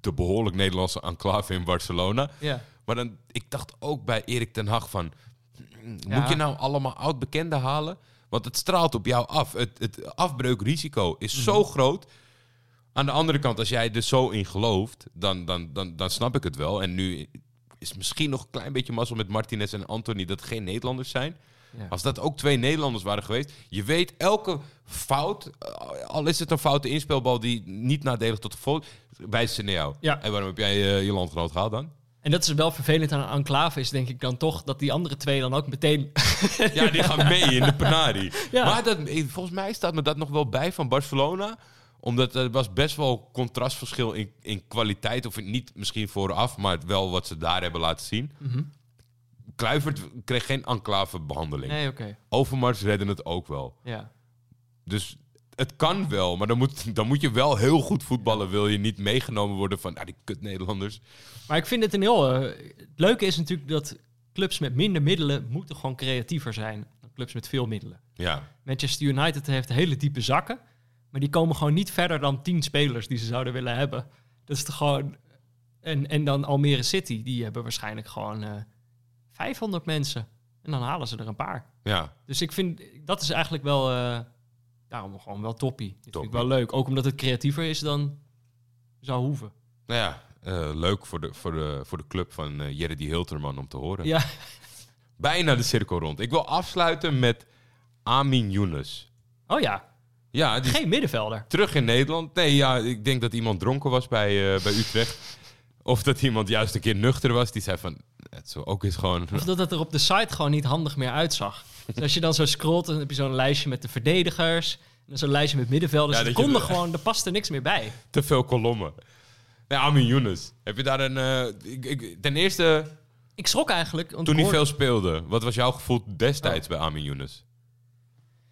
[SPEAKER 2] de behoorlijk Nederlandse enclave in Barcelona.
[SPEAKER 8] Ja.
[SPEAKER 2] Maar dan, ik dacht ook bij Erik ten Hag van...
[SPEAKER 8] Ja.
[SPEAKER 2] Moet je nou allemaal oud-bekenden halen? Want het straalt op jou af. Het, het afbreukrisico is
[SPEAKER 8] Mhm.
[SPEAKER 2] zo groot. Aan de andere kant, als jij er zo in gelooft, dan, dan, dan, dan snap ik het wel. En nu is misschien nog een klein beetje mazzel met Martinez en Anthony dat geen Nederlanders zijn.
[SPEAKER 8] Ja.
[SPEAKER 2] Als dat ook twee Nederlanders waren geweest. Je weet elke fout, eh, al is het een foute inspelbal die niet nadelig tot gevolg wijst ze naar jou.
[SPEAKER 8] Ja.
[SPEAKER 2] En waarom heb jij eh, je landgenoot gehaald dan?
[SPEAKER 8] En dat is wel vervelend aan een enclave, is denk ik dan toch dat die andere twee dan ook meteen...
[SPEAKER 2] Ja, die gaan mee in de penari.
[SPEAKER 8] Ja.
[SPEAKER 2] Maar dat, eh, volgens mij staat me dat nog wel bij van Barcelona. Omdat er was best wel contrastverschil in, in kwaliteit. Of niet misschien vooraf, maar wel wat ze daar hebben laten zien. Kluivert kreeg geen enclavebehandeling.
[SPEAKER 8] Nee, oké.
[SPEAKER 2] Overmars redden het ook wel.
[SPEAKER 8] Ja.
[SPEAKER 2] Dus het kan wel, maar dan moet, dan moet je wel heel goed voetballen. Wil je niet meegenomen worden van ah, die kut Nederlanders.
[SPEAKER 8] Maar ik vind het een heel... eh, het leuke is natuurlijk dat clubs met minder middelen moeten gewoon creatiever zijn dan clubs met veel middelen.
[SPEAKER 2] Ja,
[SPEAKER 8] Manchester United heeft hele diepe zakken, maar die komen gewoon niet verder dan 10 spelers die ze zouden willen hebben. Dat is toch gewoon. En, en dan Almere City, die hebben waarschijnlijk gewoon eh 500 mensen. En dan halen ze er een paar.
[SPEAKER 2] ja.
[SPEAKER 8] Dus ik vind dat is eigenlijk wel. eh, daarom gewoon wel toppie. Dat vind ik wel leuk. Ook omdat het creatiever is dan zou hoeven.
[SPEAKER 2] Nou ja, eh, leuk voor de, voor, de, voor de club van eh Jerry Hilterman om te horen.
[SPEAKER 8] Ja,
[SPEAKER 2] Bijna de cirkel rond. Ik wil afsluiten met Amin Younes.
[SPEAKER 8] oh ja.
[SPEAKER 2] Ja, die
[SPEAKER 8] Geen middenvelder.
[SPEAKER 2] terug in Nederland. Nee, ja, ik denk dat iemand dronken was bij, eh, bij Utrecht. Of dat iemand juist een keer nuchter was. Die zei van, het zo ook is gewoon...
[SPEAKER 8] Of dat het er op de site gewoon niet handig meer uitzag. Dus als je dan zo scrolt, dan heb je zo'n lijstje met de verdedigers. En zo'n lijstje met middenvelders.
[SPEAKER 2] Ja, dat
[SPEAKER 8] konden
[SPEAKER 2] de-
[SPEAKER 8] gewoon, er paste niks meer bij.
[SPEAKER 2] te veel kolommen. Nee, Amin Younes. Heb je daar een... eh, ik, ik- ten eerste,
[SPEAKER 8] Ik schrok eigenlijk. Want
[SPEAKER 2] toen hij veel speelde, wat was jouw gevoel destijds bij Amin Younes?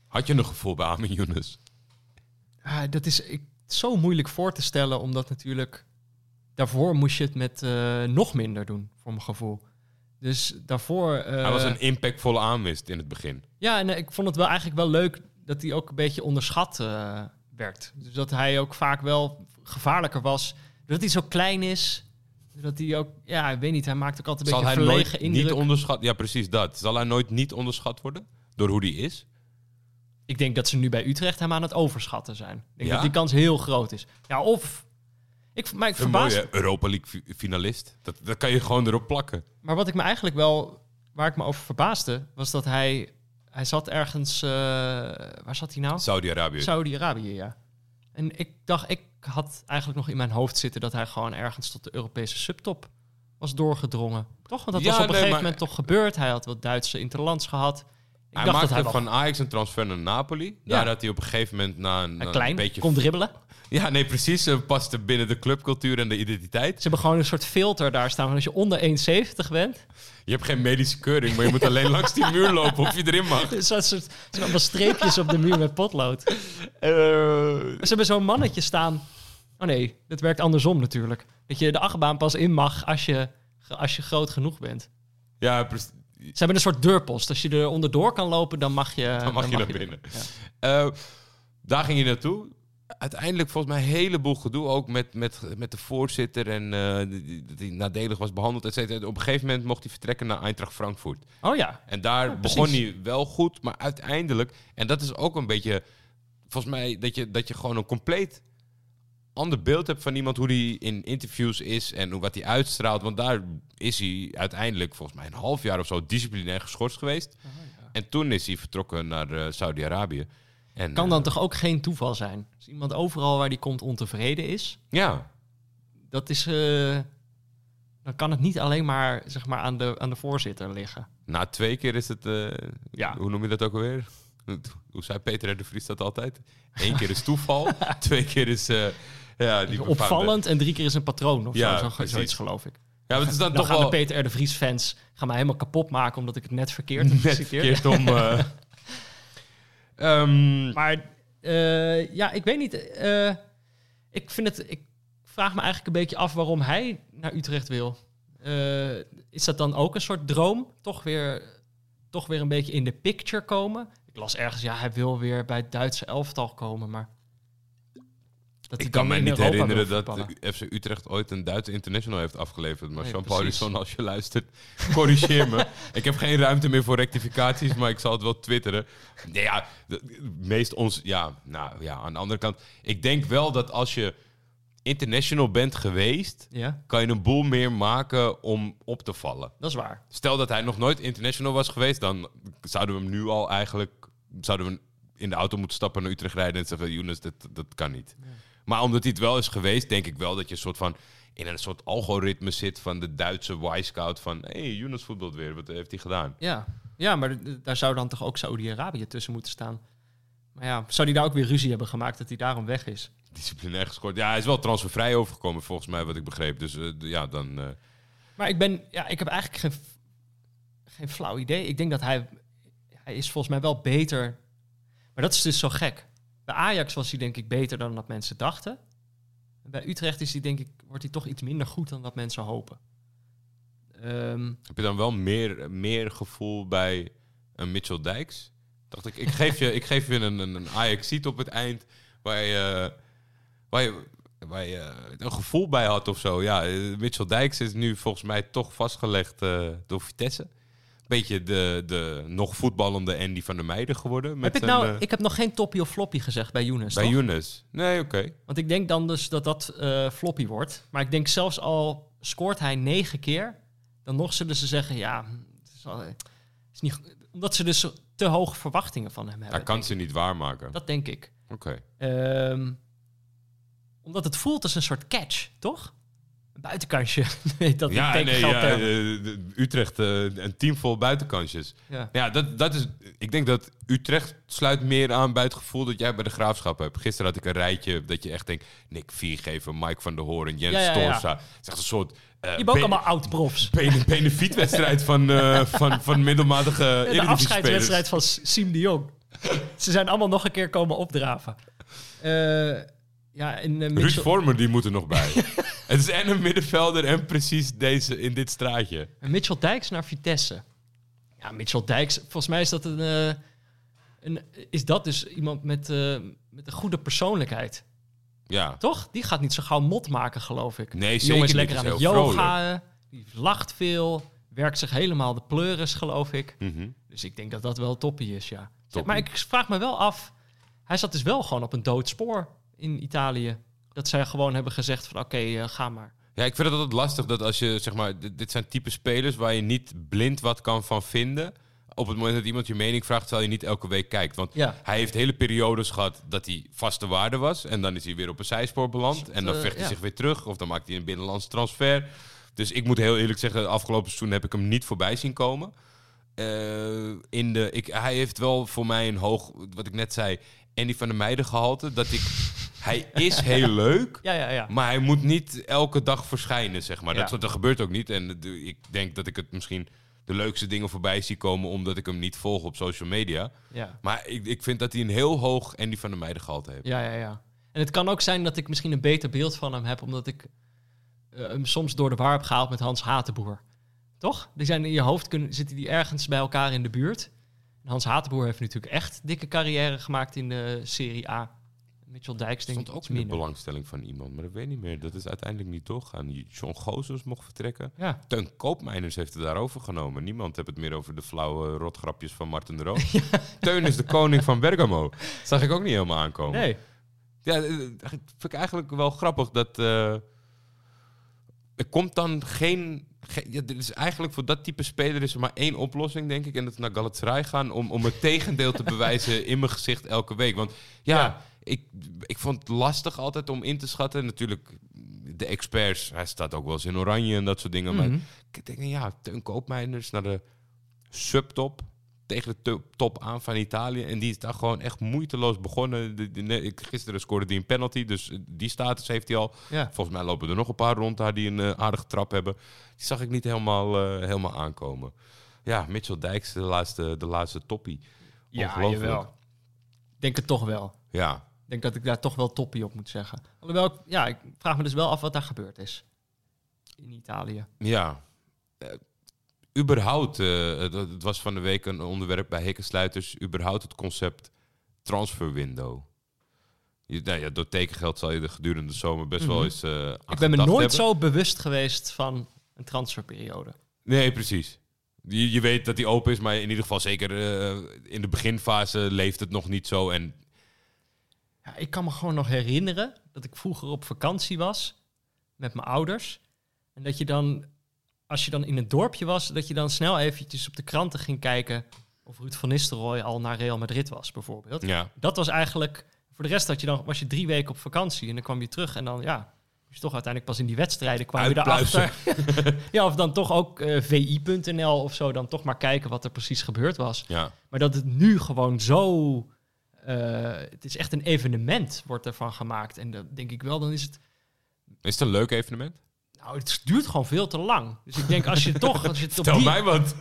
[SPEAKER 2] Had je een gevoel bij Amin Younes?
[SPEAKER 8] Ah, dat is ik, zo moeilijk voor te stellen, omdat natuurlijk... Daarvoor moest je het met eh, nog minder doen, voor mijn gevoel. Dus daarvoor... eh,
[SPEAKER 2] Hij was een impactvolle aanwist in het begin.
[SPEAKER 8] Ja, en ik vond het wel eigenlijk wel leuk dat hij ook een beetje onderschat eh, werd. Dus dat hij ook vaak wel gevaarlijker was. Dat hij zo klein is. Dat hij ook, ja, ik weet niet, hij maakt ook altijd een
[SPEAKER 2] Zal hij
[SPEAKER 8] beetje
[SPEAKER 2] nooit
[SPEAKER 8] verlegen indruk.
[SPEAKER 2] niet onderschat... Ja, precies dat. Zal hij nooit niet onderschat worden? Door hoe die is?
[SPEAKER 8] Ik denk dat ze nu bij Utrecht hem aan het overschatten zijn. Ik denk
[SPEAKER 2] Ja?
[SPEAKER 8] dat die kans heel groot is. Ja, of... Ik, maar ik
[SPEAKER 2] Een
[SPEAKER 8] verbaas...
[SPEAKER 2] mooie Europa League fi- finalist. Dat, dat kan je gewoon erop plakken.
[SPEAKER 8] Maar wat ik me eigenlijk wel... Waar ik me over verbaasde, was dat hij... Hij zat ergens... eh, waar zat hij nou?
[SPEAKER 2] Saudi-Arabië.
[SPEAKER 8] Saudi-Arabië, ja. En ik dacht, ik had eigenlijk nog in mijn hoofd zitten dat hij gewoon ergens tot de Europese subtop was doorgedrongen. Toch? Want dat
[SPEAKER 2] Ja,
[SPEAKER 8] was op een
[SPEAKER 2] nee,
[SPEAKER 8] gegeven
[SPEAKER 2] maar-
[SPEAKER 8] moment toch gebeurd. Hij had wat Duitse interlands gehad. Ik
[SPEAKER 2] hij
[SPEAKER 8] dacht
[SPEAKER 2] maakte
[SPEAKER 8] dat hij wel
[SPEAKER 2] van Ajax een transfer naar Napoli.
[SPEAKER 8] Ja.
[SPEAKER 2] Daar had hij op een gegeven moment na een,
[SPEAKER 8] een
[SPEAKER 2] een
[SPEAKER 8] klein
[SPEAKER 2] beetje...
[SPEAKER 8] kon dribbelen.
[SPEAKER 2] Ja, nee, precies. Ze paste binnen de clubcultuur en de identiteit.
[SPEAKER 8] Ze hebben gewoon een soort filter daar staan. van Als je onder 1,70 bent,
[SPEAKER 2] Je hebt geen medische keuring, maar je moet alleen langs die muur lopen of je erin mag.
[SPEAKER 8] is dat soort zo allemaal streepjes op de muur met potlood. Ze hebben zo'n mannetje staan. Oh nee, dat werkt andersom natuurlijk. Dat je de achtbaan pas in mag als je, als je groot genoeg bent.
[SPEAKER 2] Ja, precies.
[SPEAKER 8] Ze hebben een soort deurpost. Als je er onderdoor kan lopen, dan mag je,
[SPEAKER 2] Dan mag je naar binnen.
[SPEAKER 8] Ja.
[SPEAKER 2] Eh, daar ging je naartoe. uiteindelijk volgens mij een heleboel gedoe ook met, met, met de voorzitter en eh, die, nadelig was behandeld, et cetera. Op een gegeven moment mocht hij vertrekken naar Eintracht Frankfurt.
[SPEAKER 8] Oh ja.
[SPEAKER 2] En daar
[SPEAKER 8] Ja,
[SPEAKER 2] begon hij wel goed, maar uiteindelijk, en dat is ook een beetje, volgens mij, dat je, dat je gewoon een compleet ander beeld hebt van iemand, hoe die in interviews is en hoe, wat hij uitstraalt. Want daar is hij uiteindelijk, volgens mij, een half jaar of zo disciplinair geschorst geweest.
[SPEAKER 8] Oh,
[SPEAKER 2] En toen is hij vertrokken naar eh, Saudi-Arabië. En,
[SPEAKER 8] Kan
[SPEAKER 2] eh,
[SPEAKER 8] dan toch ook geen toeval zijn? Als iemand overal waar die komt ontevreden is,
[SPEAKER 2] Ja,
[SPEAKER 8] dat is... eh, dan kan het niet alleen maar, zeg maar aan, de, aan de voorzitter liggen.
[SPEAKER 2] na twee keer is het, eh,
[SPEAKER 8] Ja.
[SPEAKER 2] hoe noem je dat ook alweer? Hoe zei Peter R. de Vries dat altijd? Eén keer is toeval, twee keer is... eh, ja, die
[SPEAKER 8] Opvallend en drie keer is een patroon of
[SPEAKER 2] Ja,
[SPEAKER 8] zo, zoiets geloof ik.
[SPEAKER 2] Ja, maar het is dan,
[SPEAKER 8] Dan
[SPEAKER 2] toch
[SPEAKER 8] gaan
[SPEAKER 2] wel
[SPEAKER 8] de Peter R. de Vries fans gaan mij helemaal kapot maken omdat ik het net verkeerd heb
[SPEAKER 2] net verkeerd om... eh. Ehm,
[SPEAKER 8] Maar eh, ja, ik weet niet. eh, ik vind het. Ik vraag me eigenlijk een beetje af waarom hij naar Utrecht wil. Eh, is dat dan ook een soort droom? Toch weer, toch weer een beetje in de picture komen? Ik las ergens, ja, hij wil weer bij het Duitse elftal komen, maar. Dat
[SPEAKER 2] ik kan mij niet
[SPEAKER 8] Europa
[SPEAKER 2] herinneren dat FC Utrecht ooit een Duitse international heeft afgeleverd. Maar
[SPEAKER 8] Nee,
[SPEAKER 2] Jean
[SPEAKER 8] precies.
[SPEAKER 2] Paulisson, als je luistert, corrigeer me. Ik heb geen ruimte meer voor rectificaties, maar ik zal het wel twitteren. Nee, ja, meest ons... Ja, nou ja, aan de andere kant. Ik denk wel dat als je international bent geweest,
[SPEAKER 8] Ja,
[SPEAKER 2] kan je een boel meer maken om op te vallen.
[SPEAKER 8] dat is waar.
[SPEAKER 2] Stel dat hij nog nooit international was geweest, dan zouden we hem nu al eigenlijk zouden we in de auto moeten stappen naar Utrecht rijden en zeggen: van, Younes, dat, dat kan niet. Maar omdat hij het wel is geweest, denk ik wel dat je een soort van in een soort algoritme zit van de Duitse Y-scout van hé, hey, Younes voetbalt weer, wat heeft hij gedaan?
[SPEAKER 8] Ja, ja maar daar zou dan toch ook Saudi-Arabië tussen moeten staan. Maar ja, zou die daar ook weer ruzie hebben gemaakt dat hij daarom weg is?
[SPEAKER 2] Disciplinair gescoord. Ja, hij is wel transfervrij overgekomen volgens mij, wat ik begreep. Dus eh, ja, dan. eh,
[SPEAKER 8] Maar ik ben, ja, ik heb eigenlijk geen, geen flauw idee. Ik denk dat hij, hij is volgens mij wel beter. Maar dat is dus zo gek. Bij Ajax was hij denk ik beter dan dat mensen dachten. En bij Utrecht is hij denk ik, wordt hij toch iets minder goed dan dat mensen hopen. Ehm,
[SPEAKER 2] Heb je dan wel meer, meer gevoel bij een Mitchell Dijks? Dacht ik, ik geef je, ik geef je een, een, een Ajax-seat op het eind waar je, waar je, waar je een gevoel bij had of zo. Ja, eh, Mitchell Dijks is nu volgens mij toch vastgelegd eh, door Vitesse. Beetje de, de nog voetballende Andy van der Meijden geworden. Met
[SPEAKER 8] heb ik, nou,
[SPEAKER 2] eh,
[SPEAKER 8] ik heb nog geen toppie of floppy gezegd bij Younes.
[SPEAKER 2] bij
[SPEAKER 8] toch?
[SPEAKER 2] Younes. Nee, oké.
[SPEAKER 8] Want ik denk dan dus dat dat eh, floppy wordt. Maar ik denk zelfs al scoort hij negen keer, dan nog zullen ze zeggen, ja, het is, al- het is niet, omdat ze dus te hoge verwachtingen van hem hebben.
[SPEAKER 2] Hij kan ze niet waarmaken.
[SPEAKER 8] Dat denk ik.
[SPEAKER 2] Oké.
[SPEAKER 8] Ehm, omdat het voelt als een soort catch, toch? Een buitenkansje. Dat
[SPEAKER 2] Ja, nee, ja, eh, Utrecht, eh, een team vol buitenkansjes.
[SPEAKER 8] Ja.
[SPEAKER 2] Ja, dat, dat is. Ik denk dat Utrecht sluit meer aan bij het gevoel dat jij bij de graafschap hebt. Gisteren had ik een rijtje dat je echt denkt: Nick Viergever, Mike van der Hoorn, Jens
[SPEAKER 8] Ja.
[SPEAKER 2] Het is echt een soort. eh
[SPEAKER 8] Je hebt ook allemaal oud-profs.
[SPEAKER 2] bene- benefietwedstrijd van, eh, van, van middelmatige
[SPEAKER 8] De afscheidswedstrijd van Siem de Jong. Ze zijn allemaal nog een keer komen opdraven. Eh, ja, en uh,
[SPEAKER 2] Ruud Vormer, die moet er nog bij. Het is en een middenvelder en precies deze in dit straatje.
[SPEAKER 8] Mitchell Dijks naar Vitesse. Ja, Mitchell Dijks, volgens mij is dat een, eh, een is dat dus iemand met, eh, met een goede persoonlijkheid.
[SPEAKER 2] Ja.
[SPEAKER 8] Toch? Die gaat niet zo gauw mot maken, geloof ik.
[SPEAKER 2] Nee,
[SPEAKER 8] Die jongen is
[SPEAKER 2] zeker
[SPEAKER 8] lekker aan het yoga. Die lacht veel. Werkt zich helemaal de pleuris, geloof ik.
[SPEAKER 2] Mhm.
[SPEAKER 8] Dus ik denk dat dat wel toppie is, ja.
[SPEAKER 2] Toppie.
[SPEAKER 8] Maar ik vraag me wel af... Hij zat dus wel gewoon op een dood spoor in Italië. Dat zij gewoon hebben gezegd van oké, eh, ga maar.
[SPEAKER 2] Ja, ik vind het altijd lastig dat als je, zeg maar, dit, dit zijn type spelers waar je niet blind wat kan van vinden. Op het moment dat iemand je mening vraagt, terwijl je niet elke week kijkt. Want
[SPEAKER 8] Ja.
[SPEAKER 2] hij heeft hele periodes gehad dat hij vaste waarde was. En dan is hij weer op een zijspoor beland. En dan
[SPEAKER 8] eh,
[SPEAKER 2] vecht hij
[SPEAKER 8] ja.
[SPEAKER 2] zich weer terug. Of dan maakt hij een binnenlands transfer. Dus ik moet heel eerlijk zeggen, afgelopen seizoen heb ik hem niet voorbij zien komen. Eh, in de, ik, hij heeft wel voor mij een hoog, wat ik net zei, Andy van der Meijden gehalte. Dat ik, hij is heel leuk.
[SPEAKER 8] Ja, ja, ja.
[SPEAKER 2] Maar hij moet niet elke dag verschijnen, zeg maar. Dat, dat gebeurt ook niet. En de- ik denk dat ik het misschien de leukste dingen voorbij zie komen... omdat ik hem niet volg op social media.
[SPEAKER 8] ja.
[SPEAKER 2] Maar ik, ik vind dat hij een heel hoog Andy van der Meijden gehalte heeft.
[SPEAKER 8] Ja, ja, ja. En het kan ook zijn dat ik misschien een beter beeld van hem heb, omdat ik eh, hem soms door de war heb gehaald met Hans Hatenboer. Toch? Die zijn in je hoofd kunnen, zitten die ergens bij elkaar in de buurt. En Hans Hatenboer heeft natuurlijk echt dikke carrière gemaakt in de Serie A. Mitchell Dijks denk ik
[SPEAKER 2] stond ook in de belangstelling van iemand, maar dat weet ik niet meer. Dat is uiteindelijk niet doorgegaan. John Gozens mocht vertrekken.
[SPEAKER 8] Ja.
[SPEAKER 2] Teun Koopmeiners heeft het daarover genomen. Niemand heeft het meer over de flauwe rotgrapjes van Martin de Roon. Teun is de koning van Bergamo. Dat zag ik ook niet helemaal aankomen.
[SPEAKER 8] Nee.
[SPEAKER 2] Ja, eh, vind ik eigenlijk wel grappig dat... eh, er komt dan geen... geen ja, er is eigenlijk voor dat type speler is er maar één oplossing, denk ik. En dat is naar Galatasaray gaan om, om het tegendeel te bewijzen in mijn gezicht elke week. Want ja,
[SPEAKER 8] Ja.
[SPEAKER 2] Ik, ik vond het lastig altijd om in te schatten. Natuurlijk, de experts, hij staat ook wel eens in oranje en dat soort dingen.
[SPEAKER 8] Mhm.
[SPEAKER 2] Maar ik denk, ja, Teun Koopmeiners naar de subtop tegen de to- top aan van Italië. En die is daar gewoon echt moeiteloos begonnen. De, gisteren scoorde hij een penalty, dus die status heeft hij al.
[SPEAKER 8] Ja.
[SPEAKER 2] Volgens mij lopen er nog een paar rond daar die een eh, aardige trap hebben. Die zag ik niet helemaal, eh, helemaal aankomen. Ja, Mitchell Dijks, de laatste, de laatste toppie.
[SPEAKER 8] Ja, jawel. Denk het toch wel.
[SPEAKER 2] Ja,
[SPEAKER 8] denk dat ik daar toch wel toppie op moet zeggen. Alhoewel, ik- ja, ik vraag me dus wel af wat daar gebeurd is. In Italië.
[SPEAKER 2] Ja. Eh, überhaupt, eh, het, was van de week een onderwerp bij Hekkensluiters. Überhaupt het concept transfer window. Je, nou ja, door tekengeld zal je er gedurende de zomer best wel
[SPEAKER 8] Mhm.
[SPEAKER 2] eens aan
[SPEAKER 8] Ik ben me nooit
[SPEAKER 2] hebben.
[SPEAKER 8] zo bewust geweest van een transferperiode.
[SPEAKER 2] Nee, precies. Je, je weet dat die open is, maar in ieder geval zeker in de beginfase leeft het nog niet zo. En
[SPEAKER 8] Ja, ik kan me gewoon nog herinneren dat ik vroeger op vakantie was met mijn ouders. En dat je dan, als je dan in het dorpje was, dat je dan snel eventjes op de kranten ging kijken of Ruud van Nistelrooy al naar Real Madrid was, bijvoorbeeld.
[SPEAKER 2] ja,
[SPEAKER 8] Dat was eigenlijk, voor de rest had je dan, was je drie weken op vakantie en dan kwam je terug en dan, ja, je toch uiteindelijk pas in die wedstrijden kwam je erachter. ja, of dan toch ook eh, vi.nl of zo, dan toch maar kijken wat er precies gebeurd was.
[SPEAKER 2] ja.
[SPEAKER 8] Maar dat het nu gewoon zo. Eh, het is echt een evenement, wordt ervan gemaakt. En dat denk ik wel, dan is het.
[SPEAKER 2] Is het een leuk evenement?
[SPEAKER 8] Nou, het duurt gewoon veel te lang. Dus ik denk, als je toch. Als je het op
[SPEAKER 2] Tel
[SPEAKER 8] die,
[SPEAKER 2] mij wat.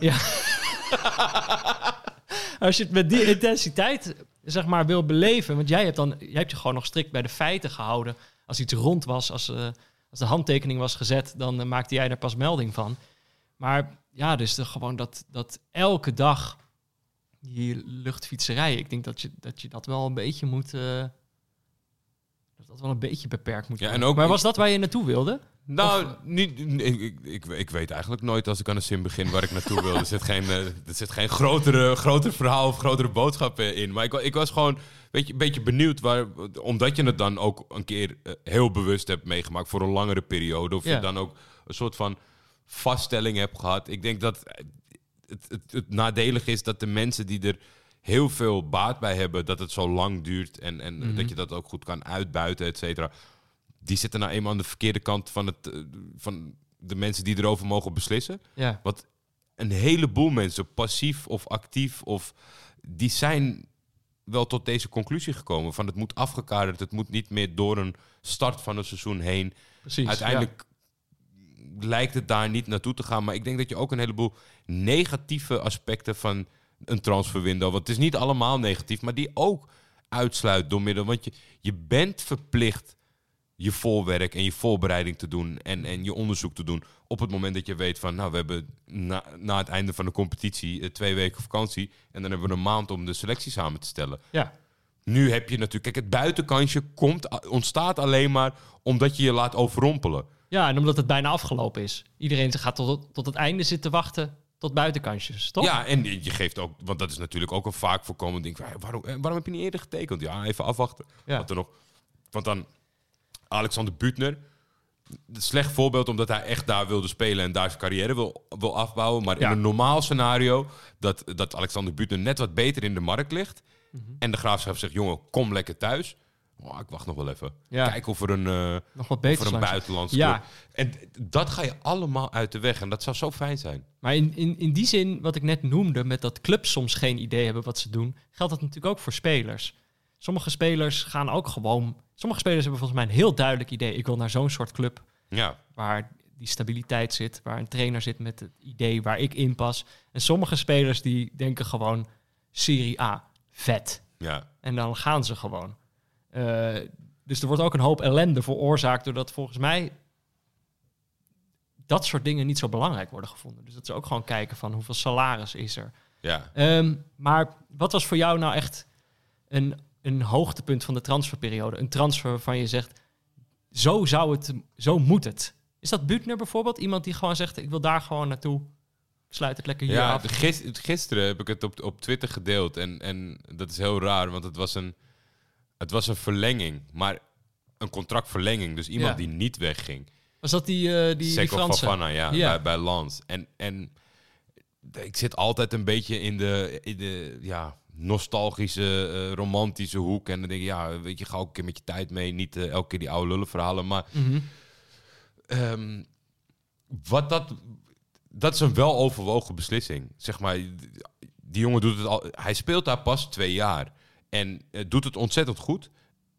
[SPEAKER 8] als je het met die intensiteit zeg maar wil beleven. Want jij hebt, dan, jij hebt je gewoon nog strikt bij de feiten gehouden. Als iets rond was, als, eh, als de handtekening was gezet, dan eh, maakte jij er pas melding van. Maar ja, dus de, gewoon dat, dat elke dag die luchtfietserij. Ik denk dat je dat, je dat wel een beetje moet. eh, dat dat wel een beetje beperkt moet
[SPEAKER 2] Ja,
[SPEAKER 8] worden.
[SPEAKER 2] en ook-
[SPEAKER 8] maar was dat waar je naartoe wilde?
[SPEAKER 2] Nou,
[SPEAKER 8] Of-
[SPEAKER 2] niet, ik, ik, ik weet eigenlijk nooit als ik aan een sim begin waar ik naartoe wil. Er zit geen, eh, er zit geen grotere, groter verhaal of grotere boodschap eh, in. Maar ik, ik was gewoon weet je, een beetje benieuwd, waar, omdat je het dan ook een keer heel bewust hebt meegemaakt voor een langere periode. Of
[SPEAKER 8] Ja.
[SPEAKER 2] je dan ook een soort van vaststelling hebt gehad. Ik denk dat het, het, het nadelig is dat de mensen die er heel veel baat bij hebben, dat het zo lang duurt en, en
[SPEAKER 8] Mhm.
[SPEAKER 2] dat je dat ook goed kan uitbuiten, et cetera. Die zitten nou eenmaal aan de verkeerde kant van, het, eh, van de mensen die erover mogen beslissen.
[SPEAKER 8] Ja.
[SPEAKER 2] Want een heleboel mensen, passief of actief, of, die zijn wel tot deze conclusie gekomen. Van het moet afgekaderd, het moet niet meer door een start van een seizoen heen.
[SPEAKER 8] Precies.
[SPEAKER 2] Uiteindelijk lijkt het daar niet naartoe te gaan. Maar ik denk dat je ook een heleboel negatieve aspecten van een transferwindow... want het is niet allemaal negatief, maar die ook uitsluit door middel... want je, je bent verplicht je voorwerk en je voorbereiding te doen... En, en je onderzoek te doen op het moment dat je weet van... nou, we hebben na, na het einde van de competitie eh, twee weken vakantie... en dan hebben we een maand om de selectie samen te stellen.
[SPEAKER 8] Ja.
[SPEAKER 2] Nu heb je natuurlijk... Kijk, het buitenkansje komt, ontstaat alleen maar omdat je je laat overrompelen.
[SPEAKER 8] Ja, en omdat het bijna afgelopen is. Iedereen gaat tot, tot het einde zitten wachten tot buitenkansjes, toch?
[SPEAKER 2] Ja, en je geeft ook, want dat is natuurlijk ook een vaak voorkomend ding. waarom, eh, waarom heb je niet eerder getekend? Ja, even afwachten.
[SPEAKER 8] Ja.
[SPEAKER 2] Wat er nog, want dan Alexander Butner, slecht voorbeeld omdat hij echt daar wilde spelen en daar zijn carrière wil, wil afbouwen. Maar
[SPEAKER 8] Ja.
[SPEAKER 2] in een normaal scenario dat, dat Alexander Butner net wat beter in de markt ligt.
[SPEAKER 8] Mhm.
[SPEAKER 2] En de graafschap zegt, jongen, kom lekker thuis. Oh, ik wacht nog wel even.
[SPEAKER 8] Ja.
[SPEAKER 2] Kijk of er een, eh
[SPEAKER 8] Nog wat beter
[SPEAKER 2] er een
[SPEAKER 8] langs.
[SPEAKER 2] buitenlandse
[SPEAKER 8] Ja.
[SPEAKER 2] club- En dat ga je allemaal uit de weg. En dat zou zo fijn zijn.
[SPEAKER 8] Maar in, in, in die zin, wat ik net noemde, met dat clubs soms geen idee hebben wat ze doen, geldt dat natuurlijk ook voor spelers. Sommige spelers gaan ook gewoon. Sommige spelers hebben volgens mij een heel duidelijk idee. Ik wil naar zo'n soort club
[SPEAKER 2] Ja,
[SPEAKER 8] waar die stabiliteit zit, waar een trainer zit met het idee waar ik in pas. En sommige spelers die denken gewoon Serie A, vet.
[SPEAKER 2] ja.
[SPEAKER 8] En dan gaan ze gewoon. Eh, dus er wordt ook een hoop ellende veroorzaakt doordat volgens mij dat soort dingen niet zo belangrijk worden gevonden. Dus dat ze ook gewoon kijken van hoeveel salaris is er.
[SPEAKER 2] ja.
[SPEAKER 8] Ehm, maar wat was voor jou nou echt een een hoogtepunt van de transferperiode? Een transfer waarvan je zegt, zo zou het, zo moet het. Is dat Butner bijvoorbeeld? Iemand die gewoon zegt, ik wil daar gewoon naartoe. Sluit het lekker hier
[SPEAKER 2] Ja,
[SPEAKER 8] af.
[SPEAKER 2] gis- gisteren heb ik het op, op Twitter gedeeld. En, en dat is heel raar, want het was een, het was een verlenging. Maar een contractverlenging. Dus iemand
[SPEAKER 8] Ja.
[SPEAKER 2] die niet wegging.
[SPEAKER 8] Was dat die, eh die, Franse?
[SPEAKER 2] Fofana, ja,
[SPEAKER 8] Ja.
[SPEAKER 2] Bij, bij Lans. En, en ik zit altijd een beetje in de, in de ja, nostalgische, eh, romantische hoek. En dan denk ik, ja, weet je, ga ook een keer met je tijd mee. Niet eh, elke keer die oude lullen verhalen. Maar
[SPEAKER 8] Mhm.
[SPEAKER 2] ehm, wat dat, dat is een wel overwogen beslissing. Zeg maar, die jongen doet het al. Hij speelt daar pas twee jaar. En eh, doet het ontzettend goed.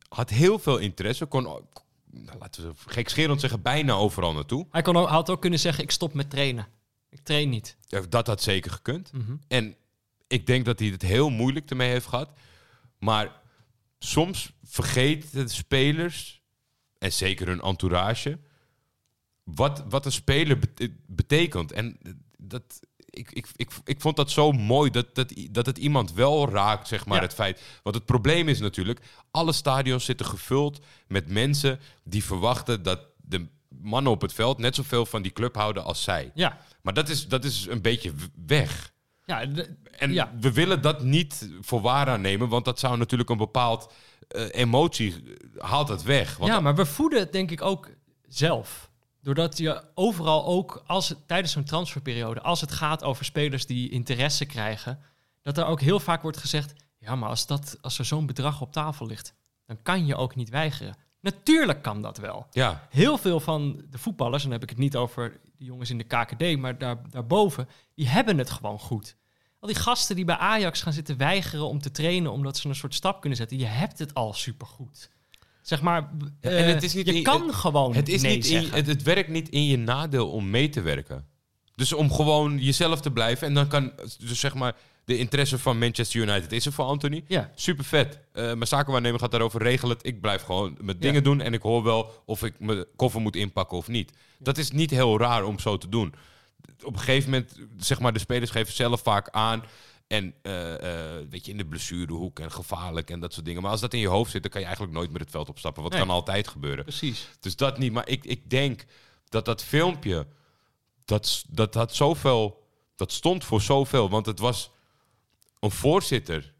[SPEAKER 2] Had heel veel interesse. Kon, nou, laten we gekscherend zeggen, bijna overal naartoe.
[SPEAKER 8] Hij kon ook, had ook kunnen zeggen, ik stop met trainen. Ik train niet.
[SPEAKER 2] Dat had zeker gekund.
[SPEAKER 8] Mhm.
[SPEAKER 2] En ik denk dat hij het heel moeilijk ermee heeft gehad. Maar soms vergeten de spelers, en zeker hun entourage, wat, wat een speler bete- betekent. En dat, ik, ik, ik, ik vond dat zo mooi dat, dat, dat het iemand wel raakt, zeg maar,
[SPEAKER 8] Ja.
[SPEAKER 2] het feit. Want het probleem is natuurlijk, alle stadions zitten gevuld met mensen die verwachten dat de mannen op het veld net zoveel van die club houden als zij.
[SPEAKER 8] Ja,
[SPEAKER 2] Maar dat is, dat is een beetje weg.
[SPEAKER 8] ja,
[SPEAKER 2] En
[SPEAKER 8] Ja.
[SPEAKER 2] we willen dat niet voor waar aannemen, want dat zou natuurlijk een bepaald eh, emotie eh, haalt het weg. Want
[SPEAKER 8] ja, maar we voeden het denk ik ook zelf. Doordat je overal ook, als het, tijdens zo'n transferperiode, als het gaat over spelers die interesse krijgen, dat er ook heel vaak wordt gezegd, ja, maar als, dat, als er zo'n bedrag op tafel ligt, dan kan je ook niet weigeren. Natuurlijk kan dat wel.
[SPEAKER 2] ja,
[SPEAKER 8] Heel veel van de voetballers, en dan heb ik het niet over de jongens in de KKD, maar daar, daarboven, die hebben het gewoon goed. Al die gasten die bij Ajax gaan zitten weigeren om te trainen omdat ze een soort stap kunnen zetten, je hebt het al supergoed. Zeg maar, eh,
[SPEAKER 2] en het is niet
[SPEAKER 8] je
[SPEAKER 2] in-
[SPEAKER 8] kan
[SPEAKER 2] het-
[SPEAKER 8] gewoon
[SPEAKER 2] het, is
[SPEAKER 8] nee
[SPEAKER 2] niet in, het, het werkt niet in je nadeel om mee te werken. Dus om gewoon jezelf te blijven en dan kan, dus zeg maar, de interesse van Manchester United is er voor Anthony.
[SPEAKER 8] ja,
[SPEAKER 2] Super vet. Eh mijn zakenwaarnemer gaat daarover regelen. Ik blijf gewoon mijn dingen doen en ik hoor wel of ik mijn koffer moet inpakken of niet. Dat is niet heel raar om zo te doen. Op een gegeven moment, zeg maar, de spelers geven zelf vaak aan. En eh, eh, weet je, in de blessurehoek en gevaarlijk en dat soort dingen. Maar als dat in je hoofd zit, dan kan je eigenlijk nooit meer het veld opstappen. Wat
[SPEAKER 8] Nee.
[SPEAKER 2] kan altijd gebeuren.
[SPEAKER 8] precies.
[SPEAKER 2] Dus dat niet. Maar ik, ik denk dat dat filmpje, dat, dat had zoveel, dat stond voor zoveel. Want het was een voorzitter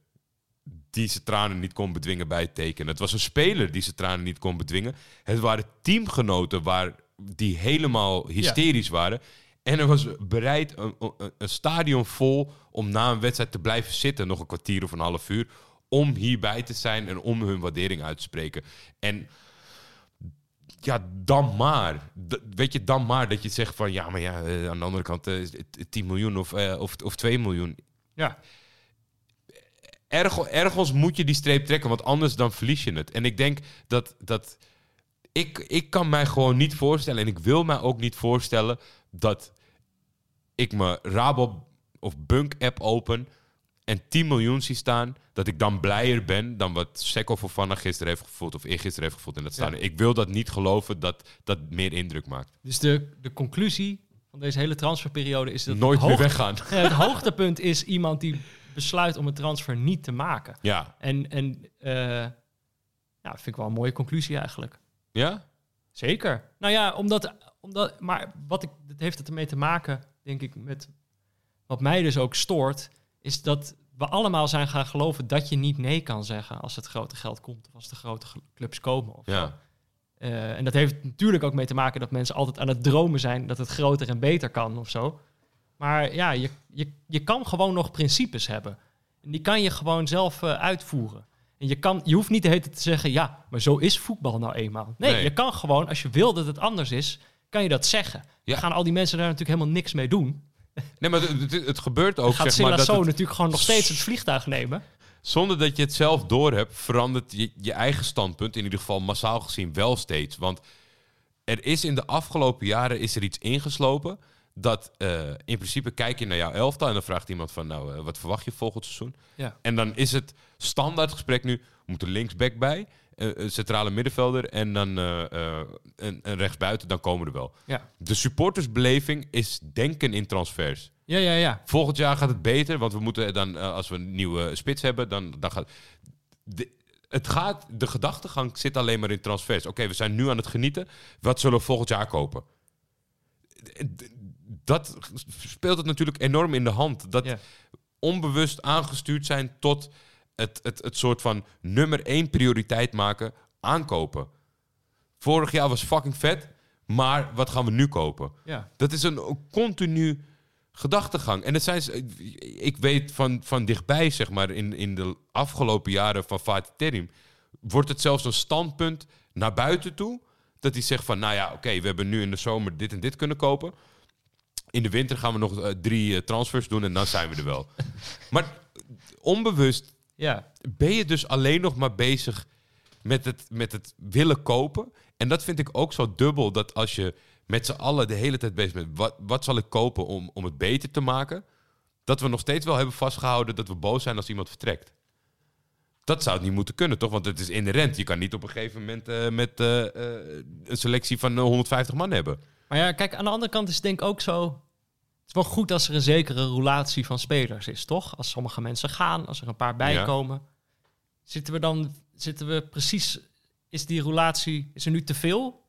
[SPEAKER 2] die zijn tranen niet kon bedwingen bij het tekenen. Het was een speler die zijn tranen niet kon bedwingen. Het waren teamgenoten waar, die helemaal hysterisch waren. En er was bereid een, een, een stadion vol om na een wedstrijd te blijven zitten, nog een kwartier of een half uur, om hierbij te zijn en om hun waardering uit te spreken. En ja, dan maar. D- weet je, dan maar dat je zegt van ja, maar ja, eh, aan de andere kant eh, is het 10 miljoen of, eh, of, of 2 miljoen.
[SPEAKER 8] Ja,
[SPEAKER 2] Erg, ergens moet je die streep trekken, want anders dan verlies je het. En ik denk dat, dat ik, ik kan mij gewoon niet voorstellen, en ik wil mij ook niet voorstellen, dat ik mijn Rabo of Bunk app open en 10 miljoen zie staan, dat ik dan blijer ben dan wat Sekko Fofana gisteren heeft gevoeld of eergisteren heeft gevoeld in dat stadion. Ik wil dat niet geloven dat dat meer indruk maakt.
[SPEAKER 8] dus de, de conclusie van deze hele transferperiode is dat
[SPEAKER 2] Nooit meer weggaan.
[SPEAKER 8] Het hoogtepunt is iemand die besluit om een transfer niet te maken.
[SPEAKER 2] Ja.
[SPEAKER 8] En, en eh, ja, vind ik wel een mooie conclusie eigenlijk.
[SPEAKER 2] Ja?
[SPEAKER 8] Zeker. Nou ja, omdat, omdat maar wat ik, het heeft het ermee te maken, denk ik, met wat mij dus ook stoort, is dat we allemaal zijn gaan geloven dat je niet nee kan zeggen als het grote geld komt of als de grote clubs komen. Of.
[SPEAKER 2] Ja.
[SPEAKER 8] Eh, en dat heeft natuurlijk ook mee te maken dat mensen altijd aan het dromen zijn dat het groter en beter kan of zo. Maar ja, je, je, je kan gewoon nog principes hebben. En die kan je gewoon zelf eh, uitvoeren. En je, kan, je hoeft niet de hele tijd te zeggen, ja, maar zo is voetbal nou eenmaal. Nee,
[SPEAKER 2] Nee.
[SPEAKER 8] je kan gewoon, als je wil dat het anders is, kan je dat zeggen.
[SPEAKER 2] Ja.
[SPEAKER 8] Dan gaan al die mensen daar natuurlijk helemaal niks mee doen.
[SPEAKER 2] Nee, maar het, het, het gebeurt ook,
[SPEAKER 8] Dan gaat
[SPEAKER 2] zeg maar, dat het-
[SPEAKER 8] natuurlijk gewoon nog steeds het vliegtuig nemen.
[SPEAKER 2] zonder dat je het zelf doorhebt, verandert je, je eigen standpunt, in ieder geval massaal gezien, wel steeds. Want er is in de afgelopen jaren is er iets ingeslopen dat eh, in principe kijk je naar jouw elftal en dan vraagt iemand van, nou, eh, wat verwacht je volgend seizoen?
[SPEAKER 8] Ja.
[SPEAKER 2] En dan is het standaard gesprek nu, moet er linksback bij, een centrale middenvelder en dan eh, een, een rechtsbuiten, dan komen er wel.
[SPEAKER 8] Ja.
[SPEAKER 2] De supportersbeleving is denken in transfers.
[SPEAKER 8] Ja, ja, ja.
[SPEAKER 2] Volgend jaar gaat het beter, want we moeten dan, eh, als we een nieuwe spits hebben, dan, dan gaat. De, het gaat, de gedachtegang zit alleen maar in transfers. Oké, we zijn nu aan het genieten. Wat zullen we volgend jaar kopen? Dat speelt het natuurlijk enorm in de hand. Dat
[SPEAKER 8] Ja.
[SPEAKER 2] onbewust aangestuurd zijn tot het, het, het soort van nummer één prioriteit maken, aankopen. Vorig jaar was fucking vet, maar wat gaan we nu kopen?
[SPEAKER 8] Ja.
[SPEAKER 2] Dat is een continu gedachtegang. En het zijn, ik weet van, van dichtbij, zeg maar, in, in de afgelopen jaren van Fatih Terim, wordt het zelfs een standpunt naar buiten toe. Dat hij zegt van, nou ja, oké, we hebben nu in de zomer dit en dit kunnen kopen. In de winter gaan we nog eh, drie eh, transfers doen en dan zijn we er wel. maar onbewust
[SPEAKER 8] Ja.
[SPEAKER 2] ben je dus alleen nog maar bezig met het, met het willen kopen. En dat vind ik ook zo dubbel, dat als je met z'n allen de hele tijd bezig bent... wat, wat zal ik kopen om, om het beter te maken... dat we nog steeds wel hebben vastgehouden dat we boos zijn als iemand vertrekt. Dat zou het niet moeten kunnen, toch? Want het is inherent. Je kan niet op een gegeven moment eh, met eh, eh, een selectie van eh, 150 man hebben.
[SPEAKER 8] Maar ja, kijk, aan de andere kant is het denk ik ook zo... Het is wel goed als er een zekere roulatie van spelers is, toch? Als sommige mensen gaan, als er een paar bijkomen. Zitten we dan, zitten we precies... Is die roulatie, is er nu te veel?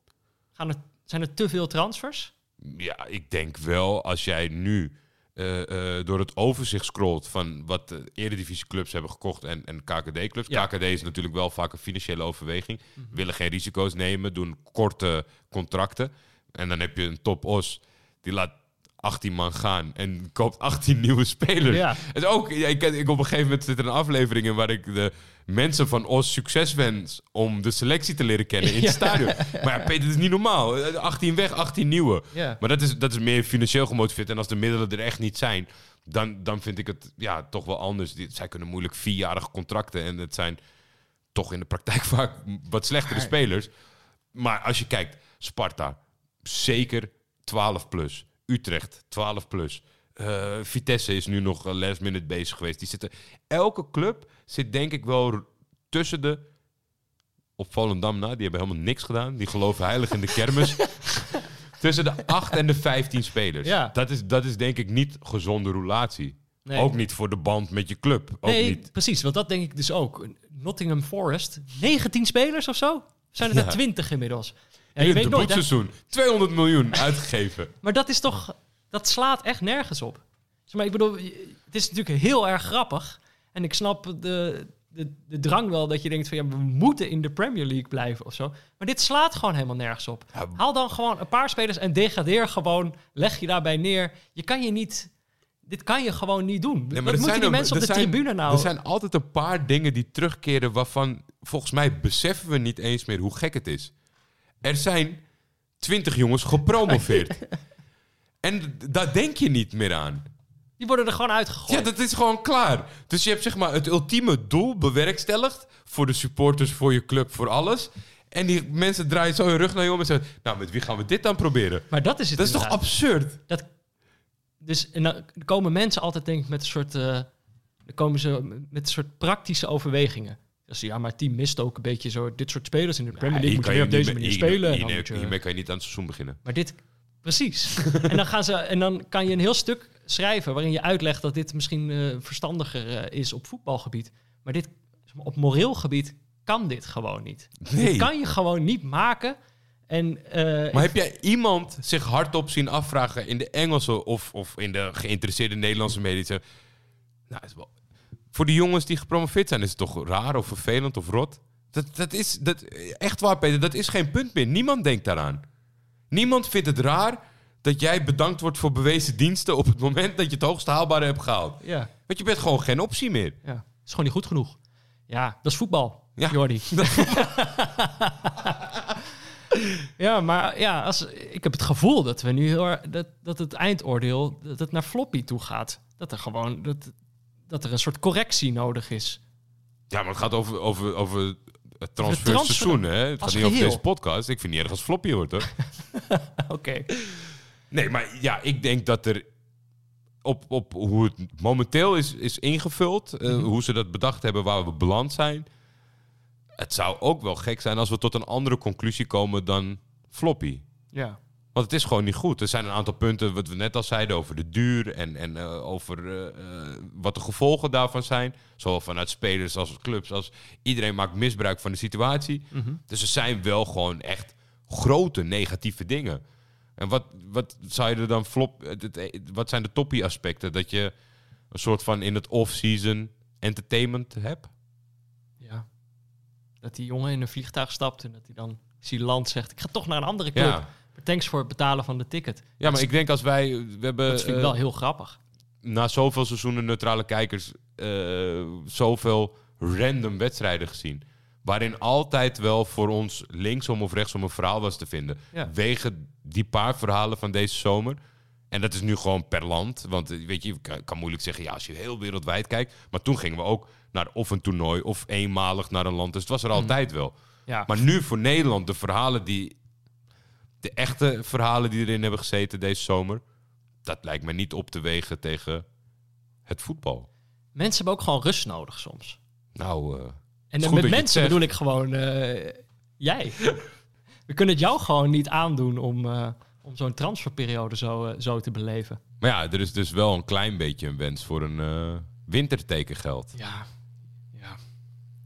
[SPEAKER 8] Gaan er, zijn er te veel transfers?
[SPEAKER 2] Ja, ik denk wel als jij nu eh, eh, door het overzicht scrolt van wat de eredivisieclubs hebben gekocht en, en KKD-clubs.
[SPEAKER 8] Ja.
[SPEAKER 2] KKD is natuurlijk wel vaak een financiële overweging. Willen geen risico's nemen, doen korte contracten. En dan heb je een top-os die laat 18 man gaan en koopt 18 nieuwe spelers.
[SPEAKER 8] Ja.
[SPEAKER 2] Het ook, ja, ik, ik, op een gegeven moment zit er een aflevering in waar ik de mensen van Os succes wens om de selectie te leren kennen in het
[SPEAKER 8] Ja.
[SPEAKER 2] stadion. Maar ja, Peter, dat is niet normaal. Eh, 18 weg, 18 nieuwe.
[SPEAKER 8] Ja.
[SPEAKER 2] Maar dat is, dat is meer financieel gemotiveerd. En als de middelen er echt niet zijn, dan, dan vind ik het ja, toch wel anders. Zij kunnen moeilijk vierjarige contracten. En het zijn toch in de praktijk vaak wat slechtere spelers. Maar als je kijkt, Sparta, zeker 12 plus. Utrecht, 12 plus. Eh, Vitesse is nu nog eh, last minute bezig geweest. Die zitten, elke club zit denk ik wel tussen de... Op Volendam na, die hebben helemaal niks gedaan. Die geloven heilig in de kermis. tussen de 8 en de 15 spelers.
[SPEAKER 8] Ja.
[SPEAKER 2] Dat, is, dat is denk ik niet gezonde roulatie.
[SPEAKER 8] Nee.
[SPEAKER 2] Ook niet voor de band met je club. Ook
[SPEAKER 8] nee,
[SPEAKER 2] niet.
[SPEAKER 8] precies. Want dat denk ik dus ook. Nottingham Forest, 19 spelers of zo? Zijn er
[SPEAKER 2] Ja.
[SPEAKER 8] er 20 inmiddels? Ja,
[SPEAKER 2] In
[SPEAKER 8] je
[SPEAKER 2] het
[SPEAKER 8] weet nooit, hè?
[SPEAKER 2] debuutseizoen 200 miljoen uitgegeven.
[SPEAKER 8] Maar dat is toch... Dat slaat echt nergens op. Zeg maar, ik bedoel, het is natuurlijk heel erg grappig. En ik snap de, de, de drang wel dat je denkt van... ja, we moeten in de Premier League blijven of zo. Maar dit slaat gewoon helemaal nergens op.
[SPEAKER 2] Ja,
[SPEAKER 8] Haal dan gewoon een paar spelers en degradeer gewoon. Leg je daarbij neer. Je kan je niet... Dit kan je gewoon niet doen.
[SPEAKER 2] Nee,
[SPEAKER 8] Wat moeten die mensen op de
[SPEAKER 2] zijn-
[SPEAKER 8] tribune nou...
[SPEAKER 2] Er zijn altijd een paar dingen die terugkeren waarvan volgens mij beseffen we niet eens meer hoe gek het is. Er zijn twintig jongens gepromoveerd. en daar denk je niet meer aan.
[SPEAKER 8] Die worden er gewoon uitgegooid.
[SPEAKER 2] Ja, dat is gewoon klaar. Dus je hebt zeg maar het ultieme doel bewerkstelligd voor de supporters, voor je club, voor alles. En die mensen draaien zo hun rug naar je om en zeggen: Nou, met wie gaan we dit dan proberen?
[SPEAKER 8] Maar dat is het
[SPEAKER 2] Dat is toch absurd?
[SPEAKER 8] Dat, dus en dan komen mensen altijd denk ik met een soort... eh, dan komen ze met een soort praktische overwegingen. Dus ja, maar het team mist ook een beetje zo... Dit soort spelers in de Premier League moeten
[SPEAKER 2] kan
[SPEAKER 8] weer
[SPEAKER 2] je
[SPEAKER 8] op deze manier spelen. en dan
[SPEAKER 2] hier-
[SPEAKER 8] moet je-
[SPEAKER 2] Hiermee kan je niet aan het seizoen beginnen.
[SPEAKER 8] Maar dit... Precies. en, dan gaan ze, en dan kan je een heel stuk schrijven... waarin je uitlegt dat dit misschien eh, verstandiger eh, is op voetbalgebied. Maar dit, op moreel gebied kan dit gewoon niet.
[SPEAKER 2] Nee.
[SPEAKER 8] Dit kan je gewoon niet maken. En, eh,
[SPEAKER 2] Maar heb jij iemand zich hardop zien afvragen in de Engelse of, of in de geïnteresseerde Nederlandse media? Nou, is wel, voor die jongens die gepromoveerd zijn, is het toch raar of vervelend of rot? Dat, dat is dat, echt waar, Peter. Dat is geen punt meer. Niemand denkt daaraan. Niemand vindt het raar dat jij bedankt wordt voor bewezen diensten op het moment dat je het hoogst haalbare hebt gehaald.
[SPEAKER 8] ja.
[SPEAKER 2] Want je bent gewoon geen optie meer.
[SPEAKER 8] Ja, is gewoon niet goed genoeg. Ja, dat is voetbal,
[SPEAKER 2] Ja,
[SPEAKER 8] Jordi. ja, maar ja, als, ik heb het gevoel dat we nu heel dat, dat het eindoordeel dat het naar floppy toe gaat. Dat er gewoon dat, dat er een soort correctie nodig is.
[SPEAKER 2] Ja, maar het gaat over, over, over het
[SPEAKER 8] transfer-
[SPEAKER 2] transferseizoen, hè? Het gaat niet over deze podcast. Ik vind niet erg als floppy wordt, hoor.
[SPEAKER 8] Oké.
[SPEAKER 2] Nee, maar ja, ik denk dat er op, op hoe het momenteel is, is ingevuld, eh,
[SPEAKER 8] Mhm.
[SPEAKER 2] hoe ze dat bedacht hebben, waar we beland zijn. Het zou ook wel gek zijn als we tot een andere conclusie komen dan floppy.
[SPEAKER 8] Ja.
[SPEAKER 2] Want het is gewoon niet goed. Er zijn een aantal punten, wat we net al zeiden, over de duur en, en eh, over eh, eh, wat de gevolgen daarvan zijn. Zowel vanuit spelers als clubs. Als iedereen maakt misbruik van de situatie. Dus er zijn wel gewoon echt grote negatieve dingen. En wat, wat zou je er dan flop... Wat zijn de toppie aspecten? Dat je een soort van in het off-season entertainment hebt?
[SPEAKER 8] Ja. Dat die jongen in een vliegtuig stapt en dat hij dan Siland zegt... ik ga toch naar een andere club.
[SPEAKER 2] Ja.
[SPEAKER 8] Thanks voor het betalen van de ticket.
[SPEAKER 2] Ja, maar ik denk als wij... We hebben,
[SPEAKER 8] Dat vind ik
[SPEAKER 2] eh,
[SPEAKER 8] wel heel grappig.
[SPEAKER 2] na zoveel seizoenen neutrale kijkers eh, zoveel random wedstrijden gezien. Waarin altijd wel voor ons linksom of rechtsom een verhaal was te vinden.
[SPEAKER 8] Ja.
[SPEAKER 2] Wegen die paar verhalen van deze zomer. En dat is nu gewoon per land. Want eh, weet je, je kan, kan moeilijk zeggen, ja, als je heel wereldwijd kijkt. Maar toen gingen we ook naar of een toernooi of eenmalig naar een land. Dus het was er altijd wel.
[SPEAKER 8] Ja.
[SPEAKER 2] Maar nu voor Nederland, de verhalen die. De echte verhalen die erin hebben gezeten deze zomer. Dat lijkt me niet op te wegen tegen het voetbal.
[SPEAKER 8] Mensen hebben ook gewoon rust nodig soms.
[SPEAKER 2] Nou, eh,
[SPEAKER 8] En met mensen bedoel ik gewoon eh, jij. We kunnen het jou gewoon niet aandoen om, eh, om zo'n transferperiode zo, zo te beleven.
[SPEAKER 2] maar ja, er is dus wel een klein beetje een wens voor een wintertekengeld.
[SPEAKER 8] Ja. ja.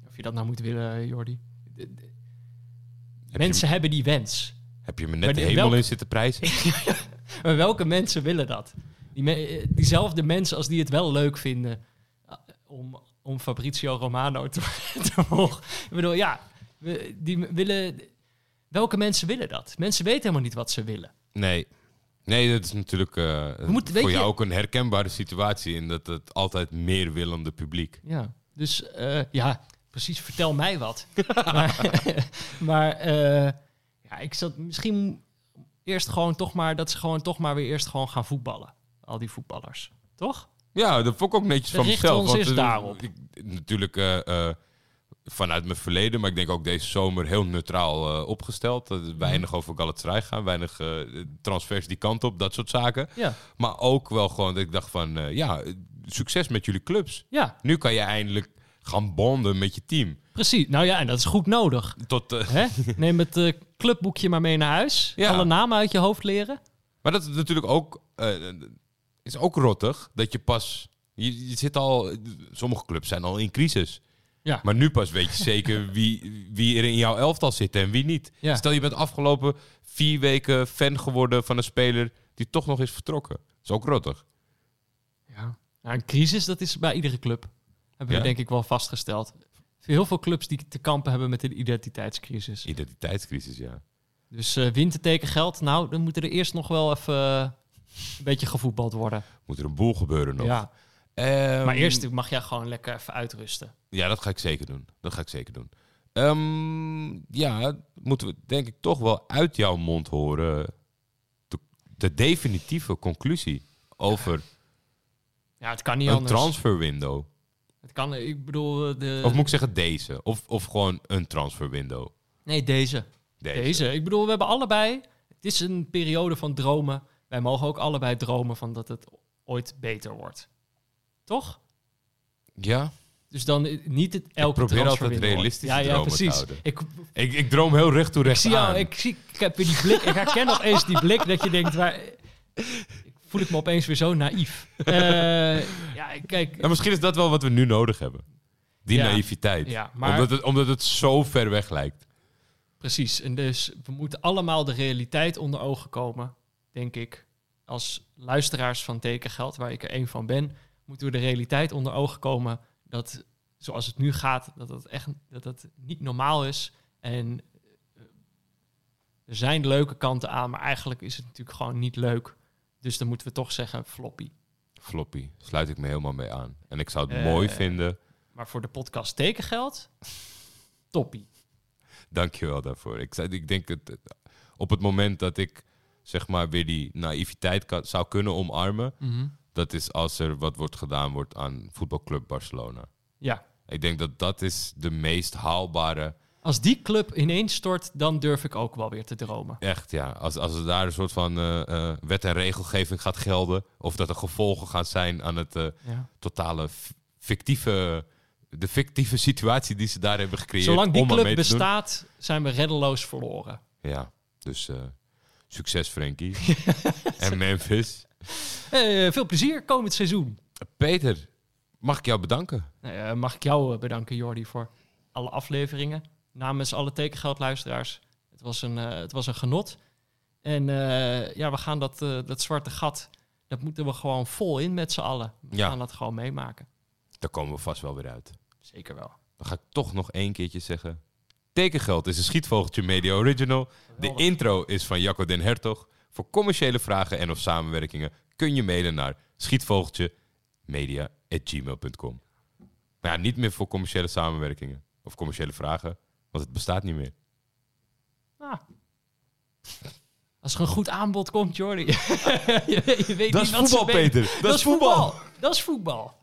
[SPEAKER 8] Of je dat nou moet willen, Jordi.
[SPEAKER 2] Heb
[SPEAKER 8] Mensen
[SPEAKER 2] je,
[SPEAKER 8] hebben die wens.
[SPEAKER 2] Heb je me net de hemel in zitten prijzen?
[SPEAKER 8] Maar welke mensen willen dat? Die me- eh, diezelfde mensen als die het wel leuk vinden eh, om, om Fabrizio Romano te, te volgen. Ik bedoel, ja, die willen... Welke mensen willen dat? Mensen weten helemaal niet wat ze willen.
[SPEAKER 2] Nee. Nee, dat is natuurlijk eh,
[SPEAKER 8] moeten-
[SPEAKER 2] voor jou
[SPEAKER 8] je-
[SPEAKER 2] ook een herkenbare situatie. In dat het altijd meer willende publiek.
[SPEAKER 8] Ja, dus ja, precies, vertel mij wat. maar maar ja, ik zat misschien eerst gewoon toch maar... dat ze gewoon toch maar weer eerst gewoon gaan voetballen. Al die voetballers. Toch?
[SPEAKER 2] Ja, dat vond ik ook netjes van mezelf.
[SPEAKER 8] ons
[SPEAKER 2] want,
[SPEAKER 8] eens
[SPEAKER 2] eh,
[SPEAKER 8] daarop.
[SPEAKER 2] ik- natuurlijk eh, eh, vanuit mijn verleden, maar ik denk ook deze zomer heel neutraal opgesteld. Weinig over Galatasaray gaan, weinig transfers die kant op, dat soort zaken.
[SPEAKER 8] Ja.
[SPEAKER 2] Maar ook wel gewoon dat ik dacht van, ja, succes met jullie clubs.
[SPEAKER 8] Ja,
[SPEAKER 2] Nu kan je eindelijk gaan bonden met je team.
[SPEAKER 8] precies. Nou ja, en dat is goed nodig.
[SPEAKER 2] Tot, eh,
[SPEAKER 8] Hè? Neem het eh, clubboekje maar mee naar huis.
[SPEAKER 2] Ja.
[SPEAKER 8] Alle namen uit je hoofd leren.
[SPEAKER 2] Maar dat is natuurlijk ook, eh, is ook rottig, dat je pas... Je, je zit al, sommige clubs zijn al in crisis.
[SPEAKER 8] Ja.
[SPEAKER 2] Maar nu pas weet je zeker wie, wie er in jouw elftal zit en wie niet.
[SPEAKER 8] Ja.
[SPEAKER 2] Stel je bent afgelopen vier weken fan geworden van een speler die toch nog is vertrokken. Dat is ook rottig.
[SPEAKER 8] Ja. Nou, een crisis, dat is bij iedere club. Hebben we denk ik wel vastgesteld. Heel veel clubs die te kampen hebben met een identiteitscrisis.
[SPEAKER 2] Identiteitscrisis, ja.
[SPEAKER 8] Dus eh winterteken geld, nou, dan moet er eerst nog wel even eh, een beetje gevoetbald worden.
[SPEAKER 2] Moet er een boel gebeuren nog.
[SPEAKER 8] Ja.
[SPEAKER 2] Ehm,
[SPEAKER 8] Maar eerst mag jij gewoon lekker even uitrusten.
[SPEAKER 2] Ja, dat ga ik zeker doen. Dat ga ik zeker doen. Ehm, ja, moeten we denk ik toch wel uit jouw mond horen de, de definitieve conclusie over
[SPEAKER 8] Ja, het kan niet
[SPEAKER 2] een
[SPEAKER 8] anders. Kan, ik bedoel, eh, de...
[SPEAKER 2] Of moet ik zeggen deze? Of, of gewoon een transfer window?
[SPEAKER 8] Nee, deze.
[SPEAKER 2] Deze.
[SPEAKER 8] Deze. Ik bedoel, we hebben allebei... Het is een periode van dromen. Wij mogen ook allebei dromen van dat het ooit beter wordt. Toch?
[SPEAKER 2] Ja,
[SPEAKER 8] Dus dan eh, niet het elke
[SPEAKER 2] probeer altijd realistische
[SPEAKER 8] ja, ja, precies. Ik,
[SPEAKER 2] ik, ik droom heel recht toe
[SPEAKER 8] ik
[SPEAKER 2] recht
[SPEAKER 8] zie jou,
[SPEAKER 2] aan.
[SPEAKER 8] ik, zie, ik heb die blik. Ik herken opeens die blik dat je denkt... Waar, voel ik me opeens weer zo naïef. Eh, ja, kijk...
[SPEAKER 2] En misschien is dat wel wat we nu nodig hebben. Die
[SPEAKER 8] Ja.
[SPEAKER 2] naïviteit.
[SPEAKER 8] Ja, maar-
[SPEAKER 2] omdat, het, omdat het zo ver weg lijkt.
[SPEAKER 8] Precies. En dus we moeten allemaal de realiteit onder ogen komen, denk ik. Als luisteraars van Tekengeld, waar ik er één van ben, moeten we de realiteit onder ogen komen dat zoals het nu gaat, dat het echt dat het niet normaal is. En eh, er zijn leuke kanten aan, maar eigenlijk is het natuurlijk gewoon niet leuk. Dus dan moeten we toch zeggen floppy.
[SPEAKER 2] Floppy, sluit ik me helemaal mee aan. En ik zou het
[SPEAKER 8] Eh,
[SPEAKER 2] mooi vinden.
[SPEAKER 8] Maar voor de podcast Tekengeld, toppie.
[SPEAKER 2] Dankjewel daarvoor. Ik, zei- ik denk dat op het moment dat ik zeg maar weer die naïviteit kan, zou kunnen omarmen, dat is als er wat wordt gedaan wordt aan voetbalclub Barcelona.
[SPEAKER 8] Ja.
[SPEAKER 2] Ik denk dat dat is de meest haalbare.
[SPEAKER 8] Als die club ineens stort, dan durf ik ook wel weer te dromen.
[SPEAKER 2] Echt ja, als, als er daar een soort van eh, eh, wet en regelgeving gaat gelden, of dat er gevolgen gaan zijn aan het eh,
[SPEAKER 8] Ja.
[SPEAKER 2] totale fictieve, de fictieve situatie die ze daar hebben gecreëerd.
[SPEAKER 8] Zolang die club
[SPEAKER 2] doen.
[SPEAKER 8] bestaat, zijn we reddeloos verloren.
[SPEAKER 2] Ja, dus Succes, Frankie. en Memphis.
[SPEAKER 8] Veel plezier komend seizoen.
[SPEAKER 2] Peter, mag ik jou bedanken?
[SPEAKER 8] Mag ik jou bedanken, Jordi, voor alle afleveringen. Namens alle tekengeldluisteraars. Het was een, eh, het was een genot. En eh, ja, we gaan dat, eh, dat zwarte gat, dat moeten we gewoon vol in met z'n allen. We
[SPEAKER 2] Ja.
[SPEAKER 8] gaan dat gewoon meemaken.
[SPEAKER 2] Daar komen we vast wel weer uit.
[SPEAKER 8] Zeker wel.
[SPEAKER 2] Dan ga ik toch nog één keertje zeggen. Tekengeld is een Schietvogeltje Media Original. De intro is van Jacco den Hertog. Voor commerciële vragen en of samenwerkingen kun je mailen naar schietvogeltjemedia.gmail.com Maar ja, niet meer voor commerciële samenwerkingen of commerciële vragen, want het bestaat niet meer.
[SPEAKER 8] Ah. Als er een goed aanbod komt, Jordi. je, weet- je weet
[SPEAKER 2] Dat
[SPEAKER 8] niet
[SPEAKER 2] is
[SPEAKER 8] wat
[SPEAKER 2] voetbal. Peter. Dat is voetbal.
[SPEAKER 8] Dat is voetbal.